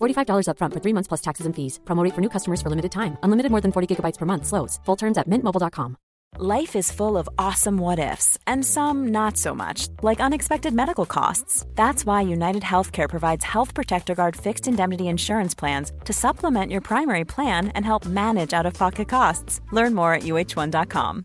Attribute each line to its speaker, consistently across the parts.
Speaker 1: $45 upfront for three months plus taxes and fees. Promo for new customers for limited time. Unlimited more than 40 gigabytes per month. Slows. Full terms at mintmobile.com.
Speaker 2: Life is full of awesome what ifs, and some not so much, like unexpected medical costs. That's why United Healthcare provides Health Protector Guard fixed indemnity insurance plans to supplement your primary plan and help manage out of pocket costs. Learn more at uh1.com.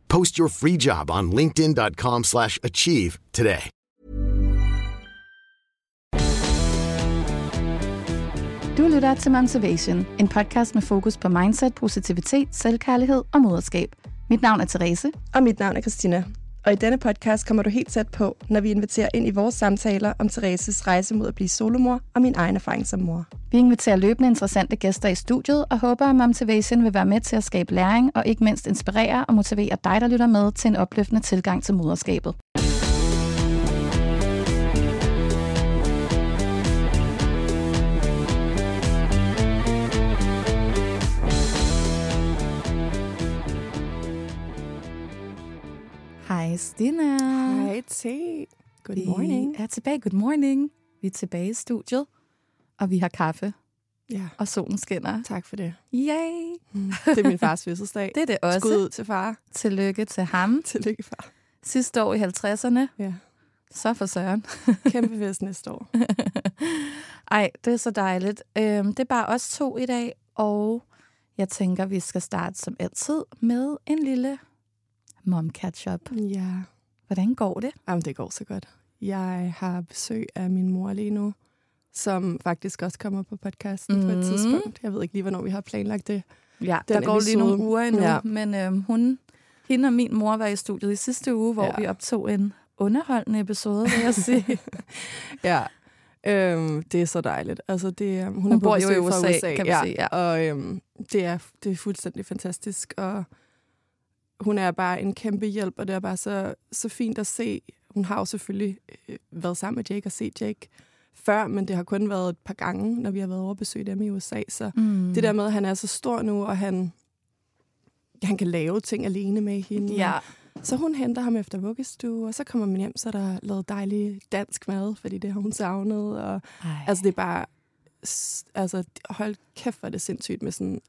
Speaker 3: Post your free job on linkedin.com/achieve slash achieve today.
Speaker 4: Du lytter til Motivation, en podcast med fokus på mindset, positivitet, selvkærlighed og moderskab. Mit navn er Therese.
Speaker 5: Og mit navn er Christina. Og i denne podcast kommer du helt tæt på, når vi inviterer ind i vores samtaler om Thereses rejse mod at blive solomor og min egen erfaring som mor.
Speaker 4: Vi inviterer løbende interessante gæster i studiet og håber, at Momtivation vil være med til at skabe læring og ikke mindst inspirere og motivere dig, der lytter med til en opløftende tilgang til moderskabet. Hej Stina.
Speaker 5: Hej T. Good morning.
Speaker 4: Vi er tilbage. Good morning. Vi er tilbage i studiet, og vi har kaffe,
Speaker 5: Ja,
Speaker 4: og solen skinner.
Speaker 5: tak for det.
Speaker 4: Yay!
Speaker 5: Det er min fars fødselsdag.
Speaker 4: Det er det også.
Speaker 5: Skud ud til far.
Speaker 4: Tillykke til ham.
Speaker 5: Tillykke, far.
Speaker 4: Sidste år i 50'erne.
Speaker 5: Ja.
Speaker 4: Så for søren.
Speaker 5: Kæmpe fest næste år.
Speaker 4: Ej, det er så dejligt. Øhm, det er bare os to i dag, og jeg tænker, vi skal starte som altid med en lille mom catch-up.
Speaker 5: Ja.
Speaker 4: Hvordan går det?
Speaker 5: Jamen, det går så godt. Jeg har besøg af min mor lige nu, som faktisk også kommer på podcasten mm. på et
Speaker 4: Mhm.
Speaker 5: tidspunkt. Jeg ved ikke lige, hvornår vi har planlagt det.
Speaker 4: Ja,
Speaker 5: Den
Speaker 4: der går lige
Speaker 5: episode.
Speaker 4: nogle uger endnu, ja. Men øhm, hun, hende og min mor var i studiet i sidste uge, hvor ja. Vi optog en underholdende episode, vil jeg sige.
Speaker 5: Ja, øhm, det er så dejligt. Altså, det, hun,
Speaker 4: Hun
Speaker 5: er
Speaker 4: bor jo i
Speaker 5: fra
Speaker 4: USA, kan man
Speaker 5: ja,
Speaker 4: sige, ja.
Speaker 5: Og øhm, det, er, det er fuldstændig fantastisk, og hun er bare en kæmpe hjælp, og det er bare så, så fint at se. Hun har jo selvfølgelig øh, været sammen med Jake og set Jake før, men det har kun været et par gange, når vi har været over og besøgt dem i USA. Så
Speaker 4: Mm.
Speaker 5: det der med, at han er så stor nu, og han, han kan lave ting alene med hende.
Speaker 4: Ja,
Speaker 5: Så hun henter ham efter vuggestue, og så kommer man hjem, så er der lavet dejlig dansk mad, fordi det har hun savnet. Og,
Speaker 4: Ej.
Speaker 5: altså, det er bare... Altså, hold kæft, hvor er det sindssygt med sådan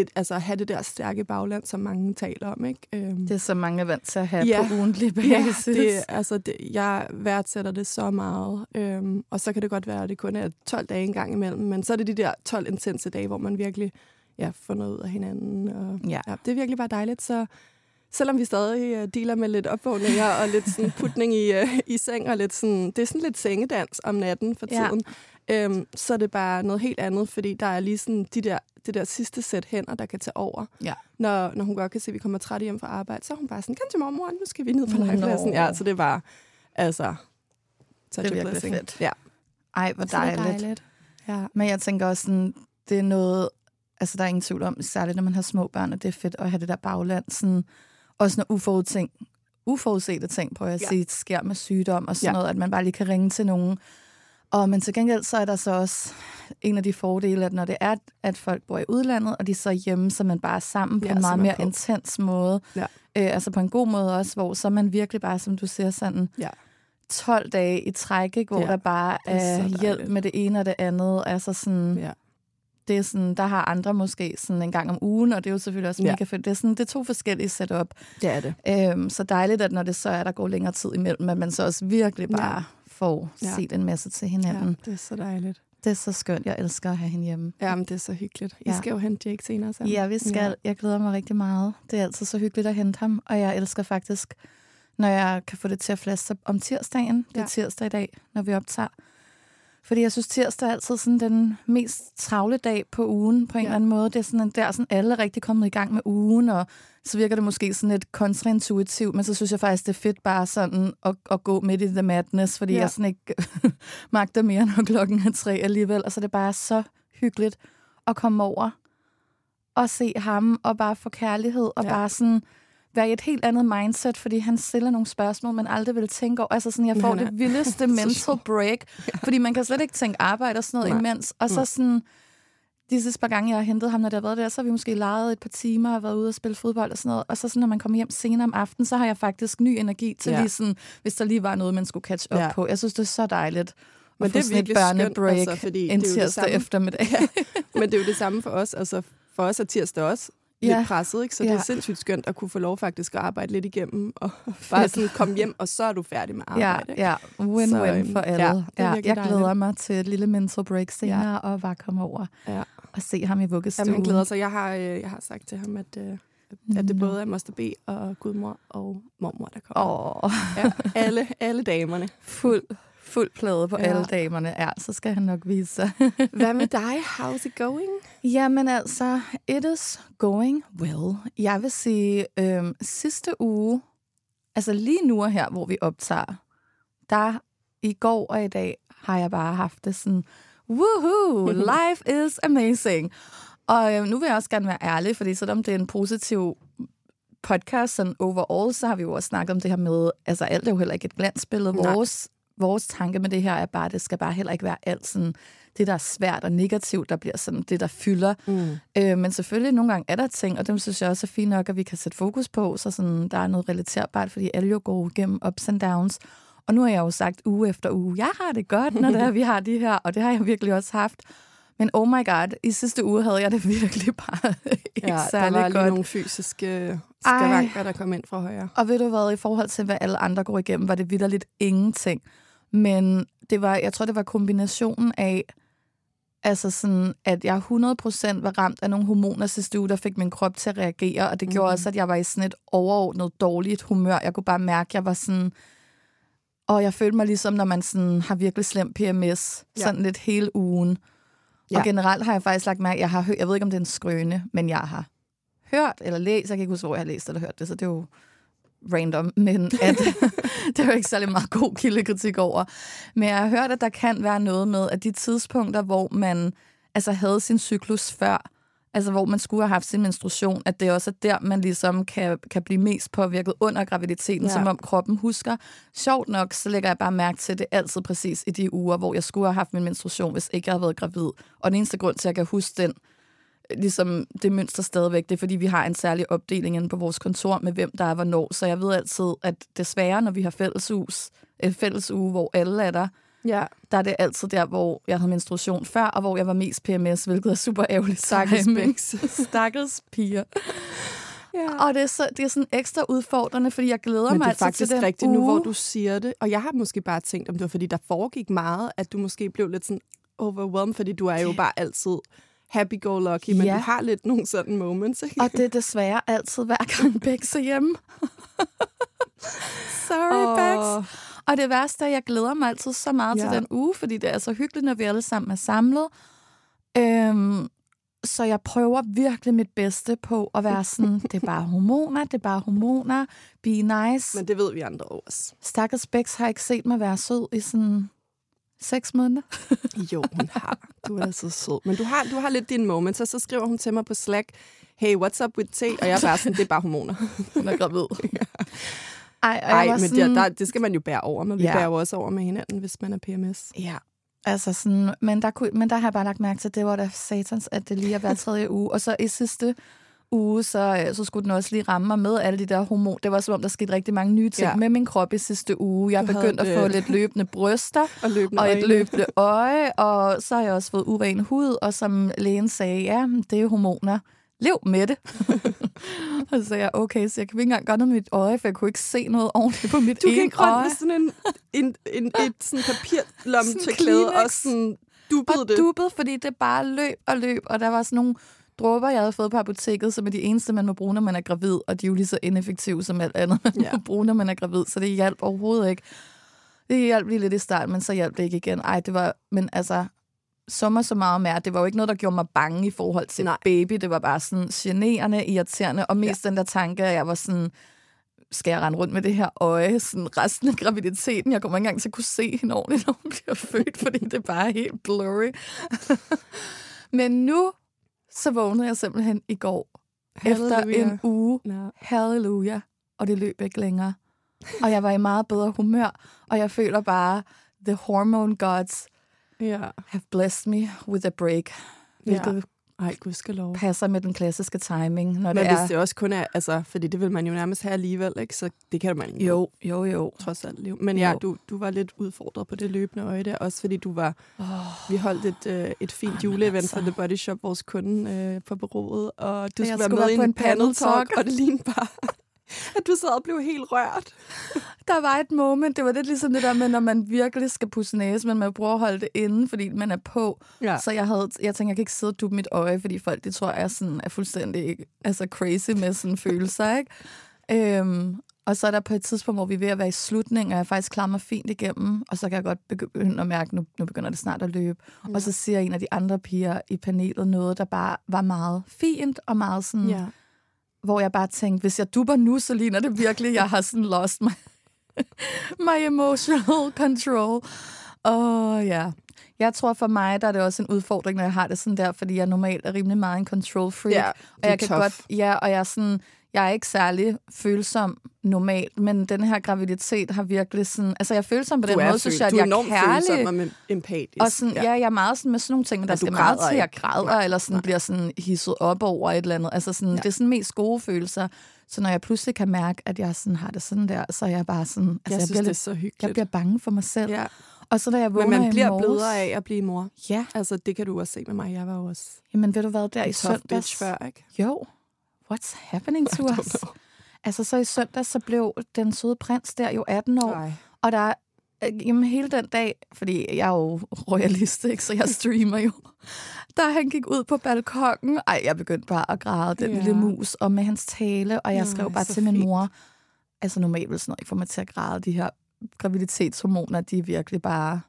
Speaker 5: et, altså at have det der stærke bagland, som mange taler om, ikke? Øhm,
Speaker 4: det er så mange er vant til at have
Speaker 5: Ja.
Speaker 4: på ugentlig
Speaker 5: ja,
Speaker 4: basis.
Speaker 5: det, altså, det, jeg værdsætter det så meget. Øhm, og så kan det godt være, at det kun er 12 dage en gang imellem, men så er det de der 12 intense dage, hvor man virkelig ja, får noget ud af hinanden. Og,
Speaker 4: Ja.
Speaker 5: ja, det er virkelig bare dejligt, så selvom vi stadig uh, dealer med lidt opvågninger og lidt sådan putning i, uh, i seng, og lidt sådan, det er sådan lidt sengedans om natten for
Speaker 4: Ja.
Speaker 5: Øhm, så er det bare noget helt andet, fordi der er lige sådan de der, det der sidste sæt hænder, der kan tage over.
Speaker 4: Ja.
Speaker 5: Når, når hun godt kan se, at vi kommer træt hjem fra arbejde, så er hun bare sådan, kom til mormor, nu skal vi ned på legepladsen. Ja, så det bare, altså,
Speaker 4: Det er virkelig fedt.
Speaker 5: Ja,
Speaker 4: Ej, hvor
Speaker 5: så det er
Speaker 4: dejligt.
Speaker 5: dejligt. Ja.
Speaker 4: Men jeg tænker også sådan, det er noget, altså der er ingen tvivl om, særligt når man har små børn, og det er fedt at have det der bagland, sådan, også når uforudsing, uforudsete ting, prøver jeg at
Speaker 5: Ja.
Speaker 4: sige, sker med sygdom og sådan
Speaker 5: Ja.
Speaker 4: noget, at man bare lige kan ringe til nogen. Og men til gengæld så er der så også en af de fordele, at når det er, at folk bor i udlandet, og de så er hjemme, så man bare er sammen på
Speaker 5: Ja,
Speaker 4: en meget
Speaker 5: er
Speaker 4: mere
Speaker 5: på.
Speaker 4: intens måde.
Speaker 5: Ja.
Speaker 4: Øh, altså på en god måde også, hvor så man virkelig bare, som du siger, sådan
Speaker 5: Ja.
Speaker 4: 12 dage i træk, ikke, hvor
Speaker 5: Ja,
Speaker 4: der bare
Speaker 5: er
Speaker 4: er hjælp med det ene og det andet. Altså sådan,
Speaker 5: Ja.
Speaker 4: det er sådan, der har andre måske sådan en gang om ugen, og det er jo selvfølgelig også
Speaker 5: Ja.
Speaker 4: mega fedt. Det er, sådan, det er to forskellige setup.
Speaker 5: Det er det.
Speaker 4: Øhm, så dejligt, at når det så er, der går længere tid imellem, at man så også virkelig bare får
Speaker 5: Ja.
Speaker 4: set en masse til
Speaker 5: Ja,
Speaker 4: hinanden.
Speaker 5: det er så dejligt.
Speaker 4: Det er så skønt. Jeg elsker at have hende hjemme.
Speaker 5: Jamen, det er så hyggeligt. I
Speaker 4: Ja.
Speaker 5: skal jo hente Jake senere sammen.
Speaker 4: Ja, vi skal. Jeg glæder mig rigtig meget. Det er altid så hyggeligt at hente ham, og jeg elsker faktisk, når jeg kan få det til at flaske om tirsdagen. Det er
Speaker 5: Ja.
Speaker 4: tirsdag i dag, når vi optager. Fordi jeg synes, tirsdag er altid sådan den mest travle dag på ugen på en
Speaker 5: Ja.
Speaker 4: eller anden måde. Det er sådan, der er sådan alle rigtig kommet i gang med ugen, og så virker det måske sådan lidt kontraintuitivt, men så synes jeg faktisk, det er fedt bare sådan at, at gå midt i the madness, fordi
Speaker 5: Ja.
Speaker 4: jeg sådan ikke magter mere, når klokken er tre alligevel. Og så er det bare så hyggeligt at komme over og se ham, og bare få kærlighed, og
Speaker 5: ja.
Speaker 4: bare sådan være i et helt andet mindset, fordi han stiller nogle spørgsmål, man aldrig ville tænke over. Altså sådan, jeg får
Speaker 5: han er
Speaker 4: det vildeste mental break, fordi man kan slet ikke tænke arbejde og sådan noget
Speaker 5: Nej.
Speaker 4: imens. Og så
Speaker 5: Nej.
Speaker 4: sådan, de sidste par gange, jeg har hentet ham, når det har været der, så har vi måske leget et par timer og været ude og spille fodbold og sådan noget. Og så sådan, når man kommer hjem senere om aftenen, så har jeg faktisk ny energi til
Speaker 5: Ja.
Speaker 4: ja. lige sådan, hvis der lige var noget, man skulle catch up
Speaker 5: Ja.
Speaker 4: ja. på. Jeg synes, det er så dejligt.
Speaker 5: Men det er virkelig skønt,
Speaker 4: børnebreak
Speaker 5: altså, fordi
Speaker 4: en
Speaker 5: det er jo det
Speaker 4: tirsdag
Speaker 5: samme.
Speaker 4: eftermiddag.
Speaker 5: Men det er jo det samme for os. Altså, for os er tirsdag også
Speaker 4: Ja.
Speaker 5: lidt presset, ikke? Så det
Speaker 4: Ja.
Speaker 5: er sindssygt skønt at kunne få lov faktisk at arbejde lidt igennem, og bare sådan komme hjem, og så er du færdig med
Speaker 4: Ja,
Speaker 5: arbejde.
Speaker 4: ja.
Speaker 5: Så,
Speaker 4: Win-win
Speaker 5: øhm,
Speaker 4: for alle.
Speaker 5: ja,
Speaker 4: Ja,
Speaker 5: det
Speaker 4: ja, jeg
Speaker 5: dejligt.
Speaker 4: glæder mig til et lille mental break senere, ja. og bare komme over
Speaker 5: Ja.
Speaker 4: og se ham i vuggestuen.
Speaker 5: Jamen, han glæder sig. Jeg har, øh, jeg har sagt til ham, at, øh, at det
Speaker 4: Nå.
Speaker 5: både er Moster B og gudmor og mormor, der kommer.
Speaker 4: Åh,
Speaker 5: Ja, alle, alle damerne.
Speaker 4: fuld, fuld plade på
Speaker 5: Ja.
Speaker 4: alle damerne. Ja, så skal han nok vise sig.
Speaker 5: Hvad med dig? How's it going?
Speaker 4: Jamen altså, it is going well. Jeg vil sige, øhm, sidste uge, altså lige nu og her, hvor vi optager, der i går og i dag har jeg bare haft det sådan, woohoo, life is amazing. Og øh, nu vil jeg også gerne være ærlig, fordi selvom det er en positiv podcast sådan overall, så har vi jo også snakket om det her med, altså alt er jo heller ikke et glansbillede. Vores, vores tanke med det her er bare, at det skal bare heller ikke være alt sådan, det der er svært og negativt, der bliver sådan det, der fylder.
Speaker 5: Mm.
Speaker 4: Øh, men selvfølgelig nogle gange er der ting, og dem synes jeg også er fint nok, at vi kan sætte fokus på, så sådan, der er noget relaterbart, fordi alle jo går igennem ups and downs. Og nu har jeg jo sagt uge efter uge, jeg har det godt, når det er, vi har de her, og det har jeg virkelig også haft. Men oh my god, i sidste uge havde jeg det virkelig bare ikke
Speaker 5: Ja, der
Speaker 4: særlig
Speaker 5: var lige
Speaker 4: godt.
Speaker 5: nogle fysiske skavanker, der kom ind fra højre.
Speaker 4: Og ved du hvad, i forhold til, hvad alle andre går igennem, var det vidderligt ingenting. Men det var, jeg tror, det var kombinationen af, altså sådan, at jeg 100% var ramt af nogle hormoner sidste uge, der fik min krop til at reagere, og det mm. gjorde også, at jeg var i sådan et overordnet dårligt humør. Jeg kunne bare mærke, at jeg var sådan, og jeg følte mig ligesom, når man sådan har virkelig slem PMS,
Speaker 5: Ja.
Speaker 4: sådan lidt hele ugen.
Speaker 5: Ja.
Speaker 4: Og generelt har jeg faktisk lagt mærke, jeg har hørt, jeg ved ikke, om det er en skrøne, men jeg har hørt eller læst, jeg kan ikke huske, hvor jeg har læst eller hørt det, så det er jo random, men at, det er jo ikke særlig meget god kildekritik over. Men jeg har hørt, at der kan være noget med, at de tidspunkter, hvor man altså havde sin cyklus før, altså hvor man skulle have haft sin menstruation, at det også er der, man ligesom kan, kan blive mest påvirket under graviditeten,
Speaker 5: Ja.
Speaker 4: som om kroppen husker. Sjovt nok, så lægger jeg bare mærke til det altid præcis i de uger, hvor jeg skulle have haft min menstruation, hvis ikke jeg havde været gravid. Og den eneste grund til, at jeg kan huske den, ligesom det mønster stadigvæk, det er fordi, vi har en særlig opdeling inde på vores kontor med, hvem der er hvornår. Så jeg ved altid, at desværre, når vi har fælleshus, et fælles uge, hvor alle er der,
Speaker 5: Ja,
Speaker 4: der er det altid der, hvor jeg havde menstruation før, og hvor jeg var mest PMS, hvilket er super ærgerligt.
Speaker 5: Stakkels.
Speaker 4: Stakkels piger.
Speaker 5: ja.
Speaker 4: Og det er, så, det er sådan ekstra udfordrende, fordi jeg glæder
Speaker 5: Men
Speaker 4: mig
Speaker 5: det er
Speaker 4: altid
Speaker 5: faktisk
Speaker 4: til den
Speaker 5: rigtigt
Speaker 4: uge.
Speaker 5: nu, hvor du siger det. Og jeg har måske bare tænkt, om det var fordi, der foregik meget, at du måske blev lidt sådan overwhelmed, fordi du er jo bare altid happy-go-lucky, men
Speaker 4: Ja.
Speaker 5: du har lidt nogle sådan moments, ikke?
Speaker 4: Og det er desværre altid hver gang Bex er hjemme. Sorry,
Speaker 5: Åh.
Speaker 4: Bex. Og det værste er, at jeg glæder mig altid så meget. Ja. til den uge, fordi det er så hyggeligt, når vi alle sammen er samlet. Øhm, så jeg prøver virkelig mit bedste på at være sådan, det er bare hormoner, det er bare hormoner, be nice.
Speaker 5: Men det ved vi andre også.
Speaker 4: Stakkels Bex har ikke set mig være sød i sådan seks måneder.
Speaker 5: Jo, hun har. Du er altså sød. Men du har, du har lidt dine moments, og så skriver hun til mig på Slack, hey, what's up with T? Og jeg er bare sådan, det er bare hormoner.
Speaker 4: Hun er gravid. Ej, og var
Speaker 5: men
Speaker 4: sådan,
Speaker 5: det, der, det skal man jo bære over, men vi
Speaker 4: Ja.
Speaker 5: bærer jo også over med hinanden, hvis man er PMS.
Speaker 4: Ja, altså sådan, men der, kunne, men der har jeg bare lagt mærke til, at det var da satans, at det lige er hver tredje uge. Og så i sidste uge, så, øh, så skulle den også lige ramme mig med alle de der hormon. Det var som om, der skete rigtig mange nye ting
Speaker 5: Ja.
Speaker 4: med min krop i sidste uge. Jeg er
Speaker 5: Du havde
Speaker 4: begyndt at få lidt løbende bryster,
Speaker 5: Og løbende
Speaker 4: og et
Speaker 5: øjne.
Speaker 4: løbende øje, og så har jeg også fået uren hud, og som lægen sagde, ja, det er hormoner. Lev med det. og så sagde jeg, okay, så jeg kan ikke engang gøre noget med mit øje, for jeg kunne ikke se noget ordentligt på mit
Speaker 5: Du
Speaker 4: ene
Speaker 5: gik rundt
Speaker 4: øje.
Speaker 5: med sådan en, en, en et sådan papirlomme til klæde, og sådan dubbede
Speaker 4: og
Speaker 5: det.
Speaker 4: dubbet, fordi det bare løb og løb, og der var sådan nogle dråber, jeg havde fået på apoteket, som er de eneste, man må bruge, når man er gravid, og de er jo lige så ineffektive som alt andet, man
Speaker 5: Ja.
Speaker 4: må bruge, når man er gravid, så det hjalp overhovedet ikke. Det hjalp lige lidt i starten, men så hjalp det ikke igen. Ej, det var, men altså, sommer så meget mere, det var jo ikke noget, der gjorde mig bange i forhold til
Speaker 5: Nej.
Speaker 4: baby, det var bare sådan generende, irriterende, og mest ja. den der tanke, at jeg var sådan, skal jeg rende rundt med det her øje sådan resten af graviditeten? Jeg kommer ikke engang til at kunne se hende ordentligt, når hun bliver født, fordi det er bare helt blurry. Men nu, så vågnede jeg simpelthen i går, efter
Speaker 5: Halleluja.
Speaker 4: en uge.
Speaker 5: Ja.
Speaker 4: Halleluja. Og det løb ikke længere. Og jeg var i meget bedre humør, og jeg føler bare, the hormone gods
Speaker 5: ja.
Speaker 4: have blessed me with a break. Hvilket
Speaker 5: Ja. Ej, gudskelov.
Speaker 4: passer med den klassiske timing, når
Speaker 5: Men
Speaker 4: det
Speaker 5: hvis
Speaker 4: er...
Speaker 5: det også kun er, altså, fordi det vil man jo nærmest have alligevel, ikke? Så det kan man
Speaker 4: Jo, jo, jo.
Speaker 5: trods alt leve. Men ja,
Speaker 4: Jo.
Speaker 5: du, du var lidt udfordret på det løbende øje der, også fordi du var,
Speaker 4: Oh,
Speaker 5: vi holdt et, øh, et fint
Speaker 4: Jamen
Speaker 5: juleevent
Speaker 4: altså.
Speaker 5: for The Body Shop, vores kunde øh, på bureauet, og du
Speaker 4: jeg
Speaker 5: skulle være med i en panel talk,
Speaker 4: talk.
Speaker 5: og det lignede bare, at du sad og blev helt rørt.
Speaker 4: der var et moment, det var lidt ligesom det der med, når man virkelig skal pusse næse, men man prøver at holde det inde, fordi man er på.
Speaker 5: Ja.
Speaker 4: Så jeg havde, jeg tænkte, jeg kan ikke sidde og duppe mit øje, fordi folk, det tror jeg, er, sådan, er fuldstændig altså crazy med sådan følelser, ikke? Øhm, og så er der på et tidspunkt, hvor vi er ved at være i slutningen, og jeg faktisk klarer mig fint igennem, og så kan jeg godt begynde at mærke, nu, nu begynder det snart at løbe. Ja. Og så siger en af de andre piger i panelet noget, der bare var meget fint, og meget sådan,
Speaker 5: Ja.
Speaker 4: Hvor jeg bare tænkte, hvis jeg dupper nu, så ligner det virkelig, jeg har sådan lost my, my emotional control. Og ja, jeg tror for mig, der er det også en udfordring, når jeg har det sådan der, fordi jeg normalt er rimelig meget en control freak.
Speaker 5: Ja,
Speaker 4: og jeg kan
Speaker 5: tough.
Speaker 4: godt, ja, og jeg er sådan, jeg er ikke særlig følsom normalt, men den her graviditet har virkelig sådan, altså jeg er følsom på den
Speaker 5: Du er,
Speaker 4: måde, synes
Speaker 5: føl-
Speaker 4: jeg, at
Speaker 5: du er
Speaker 4: jeg
Speaker 5: enormt
Speaker 4: er kærlig.
Speaker 5: og men- empatisk.
Speaker 4: Og sådan, ja. ja, jeg er meget sådan med sådan nogle ting, men der
Speaker 5: Ja, du
Speaker 4: skal meget til, at jeg græder,
Speaker 5: Nej,
Speaker 4: eller sådan
Speaker 5: nej.
Speaker 4: bliver sådan hisset op over et eller andet. Altså sådan,
Speaker 5: Ja.
Speaker 4: det er sådan mest gode følelser. Så når jeg pludselig kan mærke, at jeg sådan har det sådan der, så er jeg bare sådan, altså
Speaker 5: jeg,
Speaker 4: jeg,
Speaker 5: synes,
Speaker 4: bliver
Speaker 5: det er
Speaker 4: lidt,
Speaker 5: så hyggeligt.
Speaker 4: jeg bliver bange for mig selv.
Speaker 5: ja.
Speaker 4: Og så da jeg vågner
Speaker 5: Men man bliver
Speaker 4: morges,
Speaker 5: blødere af at blive mor.
Speaker 4: Ja,
Speaker 5: Altså, det kan du også se med mig. Jeg var også
Speaker 4: jamen ved du hvad, der i søndags...
Speaker 5: før, ikke?
Speaker 4: Jo, what's happening to us?
Speaker 5: know.
Speaker 4: Altså så i søndag, så blev den søde prins der jo 18 år.
Speaker 5: Ej.
Speaker 4: Og der øh, jamen, hele den dag, fordi jeg er jo royalist, ikke, så jeg streamer jo. Da han gik ud på balkongen, ej, jeg begyndte bare at græde, den
Speaker 5: Ja.
Speaker 4: ja. lille mus, og med hans tale, og jeg
Speaker 5: Nej,
Speaker 4: skrev bare til min
Speaker 5: fint.
Speaker 4: mor, altså normalt vil sådan noget ikke få mig til at græde, de her graviditetshormoner, de er virkelig bare,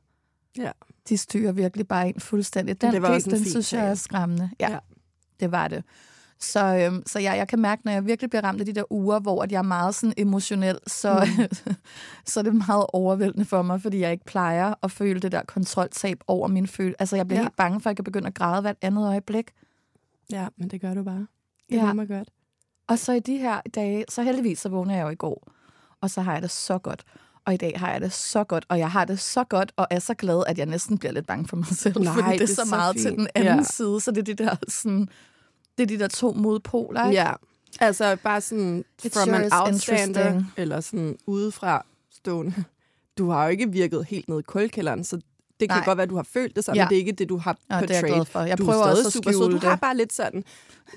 Speaker 5: Ja.
Speaker 4: de styrer virkelig bare en fuldstændig. Den,
Speaker 5: det var
Speaker 4: del, den synes jeg er skræmmende. Ja,
Speaker 5: Ja.
Speaker 4: ja, det var det. Så, øhm, så ja, jeg kan mærke, når jeg virkelig bliver ramt af de der uger, hvor at jeg er meget sådan emotionel, så, mm. så er det meget overvældende for mig, fordi jeg ikke plejer at føle det der kontroltab over min følelse. Altså, jeg bliver
Speaker 5: Ja.
Speaker 4: helt bange for, at jeg kan begynde at græde hvert andet øjeblik.
Speaker 5: Ja, men det gør du bare. Det
Speaker 4: Ja.
Speaker 5: mig godt.
Speaker 4: Og så i de her dage, så heldigvis, så vågner jeg jo i går, og så har jeg det så godt. Og i dag har jeg det så godt, og jeg har det så godt, og er så glad, at jeg næsten bliver lidt bange for mig selv.
Speaker 5: Nej,
Speaker 4: fordi det er,
Speaker 5: det er
Speaker 4: så
Speaker 5: så
Speaker 4: meget til
Speaker 5: fint.
Speaker 4: den anden
Speaker 5: Ja.
Speaker 4: side, så det er de der sådan... Det er de der to modpoler, ikke?
Speaker 5: Ja, altså bare sådan
Speaker 4: It
Speaker 5: from
Speaker 4: sure
Speaker 5: an outstander, eller sådan udefra stående. Du har jo ikke virket helt ned i kulkælderen, så det kan
Speaker 4: Nej.
Speaker 5: godt være, at du har følt det sådan,
Speaker 4: Ja.
Speaker 5: men det er ikke det, du har
Speaker 4: Og det er jeg
Speaker 5: portrayed.
Speaker 4: glad for. Jeg
Speaker 5: du
Speaker 4: prøver
Speaker 5: er stadig
Speaker 4: også at
Speaker 5: super sød. Du har bare lidt sådan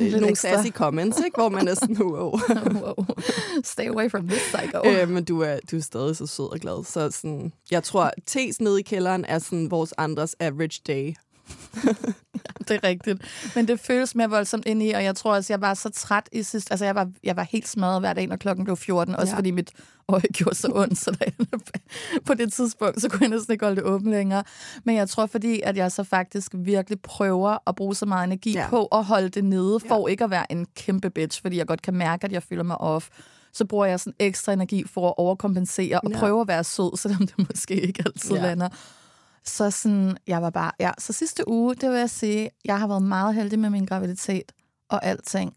Speaker 5: øh,
Speaker 4: Lidt
Speaker 5: nogle
Speaker 4: ekstra.
Speaker 5: sassy comments, ikke? hvor man er sådan, wow.
Speaker 4: wow. Stay away from this psycho.
Speaker 5: øh, men du er, du er stadig så sød og glad. Så sådan, jeg tror, tes nede i kælderen er sådan vores andres average day.
Speaker 4: det er rigtigt. Men det føles mere voldsomt ind i, og jeg tror også, jeg var så træt i sidst. Altså, jeg var, jeg var helt smadret hver dag, når klokken blev 14, også
Speaker 5: Ja.
Speaker 4: ja. fordi mit øje gjorde så ondt, så der, på det tidspunkt, så kunne jeg næsten ikke holde det åbent længere. Men jeg tror, fordi at jeg så faktisk virkelig prøver at bruge så meget energi
Speaker 5: Ja.
Speaker 4: ja. på at holde det nede, for ikke at være en kæmpe bitch, fordi jeg godt kan mærke, at jeg føler mig off så bruger jeg sådan ekstra energi for at overkompensere og
Speaker 5: Ja.
Speaker 4: prøve at være sød, selvom det måske ikke altid
Speaker 5: Ja.
Speaker 4: ja. lander. Så sådan, jeg var bare, ja, så sidste uge, det vil jeg sige, jeg har været meget heldig med min graviditet og alting.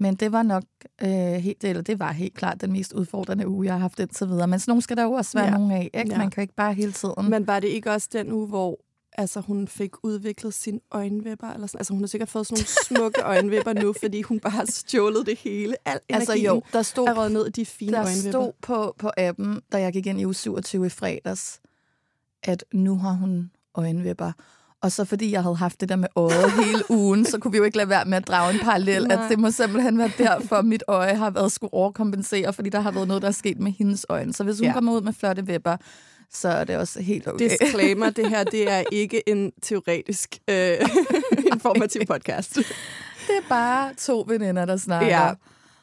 Speaker 4: Men det var nok øh, helt, eller det var helt klart den mest udfordrende uge, jeg har haft indtil videre. Men sådan nogle skal der jo også være
Speaker 5: Ja.
Speaker 4: nogle af, ikke?
Speaker 5: Ja.
Speaker 4: Man kan jo ikke bare hele tiden.
Speaker 5: Men var det ikke også den uge, hvor altså, hun fik udviklet sine øjenvipper. Eller sådan. Altså, hun har sikkert fået sådan nogle smukke øjenvipper nu, fordi hun bare har stjålet det hele. Al
Speaker 4: Altså jo, der stod,
Speaker 5: er ned i de fine
Speaker 4: der
Speaker 5: øjenvipper.
Speaker 4: stod på, på appen, da jeg gik ind i uge 27 i fredags, at nu har hun øjenvipper. Og så fordi jeg havde haft det der med øjet hele ugen, så kunne vi jo ikke lade være med at drage en parallel,
Speaker 5: Nej.
Speaker 4: at det må simpelthen være derfor, mit øje har været skulle overkompensere, fordi der har været noget, der er sket med hendes øjne. Så hvis hun
Speaker 5: ja.
Speaker 4: kommer ud med flotte vipper, så er det også helt okay.
Speaker 5: Disclaimer, det her det er ikke en teoretisk øh, informativ podcast.
Speaker 4: det er bare to veninder, der snakker.
Speaker 5: Ja.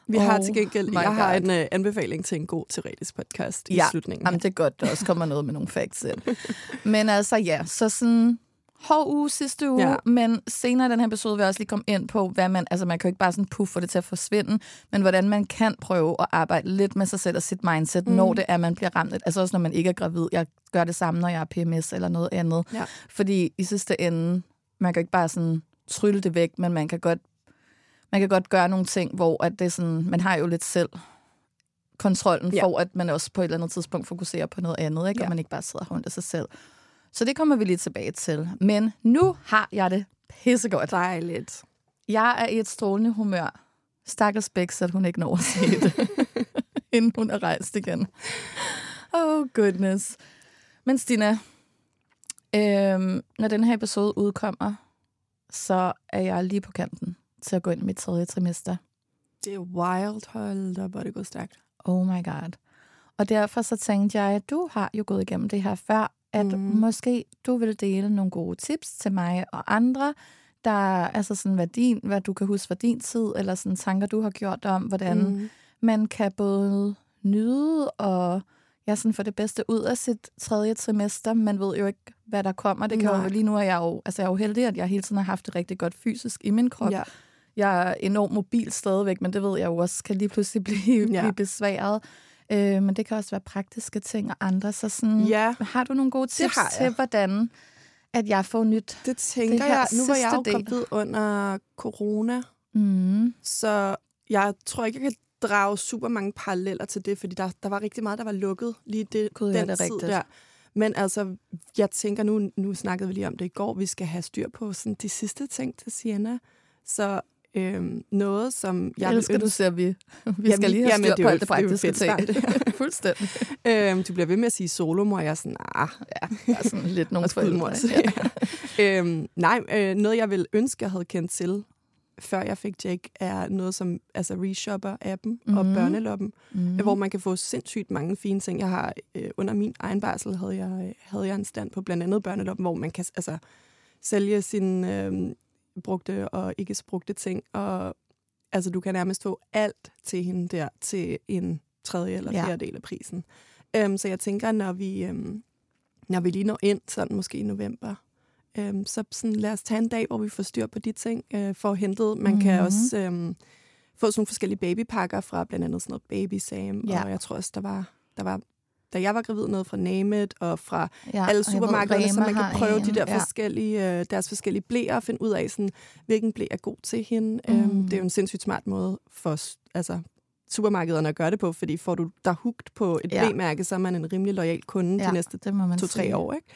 Speaker 5: Vi har
Speaker 4: Oh
Speaker 5: til gengæld, jeg har
Speaker 4: God.
Speaker 5: en uh, anbefaling til en god teoretisk podcast i
Speaker 4: ja.
Speaker 5: slutningen.
Speaker 4: Jamen, det er godt, der også kommer noget med nogle facts ind. Men altså ja, så sådan hård uge sidste uge,
Speaker 5: Ja.
Speaker 4: men senere i den her episode vil jeg også lige komme ind på, hvad man, altså man kan jo ikke bare sådan puff få det til at forsvinde, men hvordan man kan prøve at arbejde lidt med sig selv og sit mindset, mm. når det er, man bliver ramt. Altså også når man ikke er gravid. Jeg gør det samme, når jeg er PMS eller noget andet.
Speaker 5: Ja.
Speaker 4: Fordi i sidste ende, man kan jo ikke bare sådan trylle det væk, men man kan godt, man kan godt gøre nogle ting, hvor at det er sådan, man har jo lidt selv kontrollen,
Speaker 5: Ja.
Speaker 4: for at man også på et eller andet tidspunkt fokuserer på noget andet, ikke?
Speaker 5: Ja.
Speaker 4: og man ikke bare sidder rundt af sig selv. Så det kommer vi lige tilbage til. Men nu har jeg det pissegodt.
Speaker 5: Dejligt.
Speaker 4: Jeg er i et strålende humør. Stakkels Bæks, at hun ikke når at se det, inden hun er rejst igen. Oh, goodness. Men Stina, øhm, når den her episode udkommer, så er jeg lige på kanten til at gå ind i mit tredje trimester.
Speaker 5: Det er wild, hold op, hvor det går stærkt.
Speaker 4: Oh my god. Og derfor så tænkte jeg, at du har jo gået igennem det her før, at mm. måske du vil dele nogle gode tips til mig og andre, der altså sådan, hvad, din, hvad du kan huske fra din tid, eller sådan tanker, du har gjort om, hvordan. Mm. man kan både nyde og ja, sådan få det bedste ud af sit tredje trimester. Man ved jo ikke, hvad der kommer. Det kan
Speaker 5: Nej.
Speaker 4: jo, lige nu er jeg jo, altså jeg er jo heldig, at jeg hele tiden har haft det rigtig godt fysisk i min krop.
Speaker 5: Ja.
Speaker 4: Jeg er enormt mobil stadigvæk, men det ved jeg jo også kan lige pludselig blive,
Speaker 5: Ja.
Speaker 4: blive besværet. Øh, men det kan også være praktiske ting og andre. Så sådan,
Speaker 5: Ja.
Speaker 4: har du nogle gode tips til, hvordan at jeg får nyt?
Speaker 5: Det tænker
Speaker 4: Det
Speaker 5: jeg. Nu var jeg jo gravid under corona,
Speaker 4: Mm.
Speaker 5: så jeg tror ikke, jeg kan drage super mange paralleller til det, fordi der, der var rigtig meget, der var lukket lige det,
Speaker 4: ja,
Speaker 5: den
Speaker 4: det
Speaker 5: tid
Speaker 4: rigtigt.
Speaker 5: der. Men altså, jeg tænker nu, nu snakkede vi lige om det i går, vi skal have styr på sådan de sidste ting til Sienna. Så øhm, noget, som jeg
Speaker 4: elsker, du
Speaker 5: ønske-
Speaker 4: ser, vi, vi
Speaker 5: Jamen,
Speaker 4: skal lige have
Speaker 5: jamen,
Speaker 4: styr
Speaker 5: det
Speaker 4: på alt det praktiske ting. Fuldstændig.
Speaker 5: Øhm, du bliver ved med at sige solomor, jeg er sådan, ah,
Speaker 4: Ja, jeg er sådan lidt
Speaker 5: og skudmor.
Speaker 4: forældre.
Speaker 5: Ja. øhm, nej, øh, noget jeg vil ønske, jeg havde kendt til, før jeg fik Jake, er noget som altså Reshopper-appen mm. og
Speaker 4: Mhm.
Speaker 5: Børneloppen,
Speaker 4: Mm.
Speaker 5: hvor man kan få sindssygt mange fine ting. Jeg har øh, under min egen barsel havde jeg, havde jeg en stand på blandt andet Børneloppen, hvor man kan altså, sælge sine øh, brugte og ikke så brugte ting, og altså, du kan nærmest få alt til hende der til en tredje eller
Speaker 4: Ja.
Speaker 5: fjerde del af prisen. Øhm, så jeg tænker, når vi, øhm, når vi lige når ind, sådan måske i november, øhm, så sådan, lad os tage en dag, hvor vi får styr på de ting, øh, for hentet. Man mm-hmm. kan
Speaker 4: Mhm.
Speaker 5: også øhm, få sådan nogle forskellige babypakker fra blandt andet sådan noget Baby Sam,
Speaker 4: Ja.
Speaker 5: og jeg tror også, der var, der var da jeg var gravid, noget fra Name It, og fra
Speaker 4: Ja,
Speaker 5: alle
Speaker 4: jeg ved,
Speaker 5: supermarkederne, så man kan prøve
Speaker 4: en,
Speaker 5: de der
Speaker 4: ja.
Speaker 5: forskellige, øh, deres forskellige blæer og finde ud af, sådan, hvilken blæ er god til hende. Mm. Øhm, det er jo en sindssygt smart måde for altså, supermarkederne at gøre det på, fordi får du dig hugt på et
Speaker 4: Ja.
Speaker 5: blæmærke, så er man en rimelig lojal kunde
Speaker 4: Ja,
Speaker 5: de næste to-tre år. Ikke?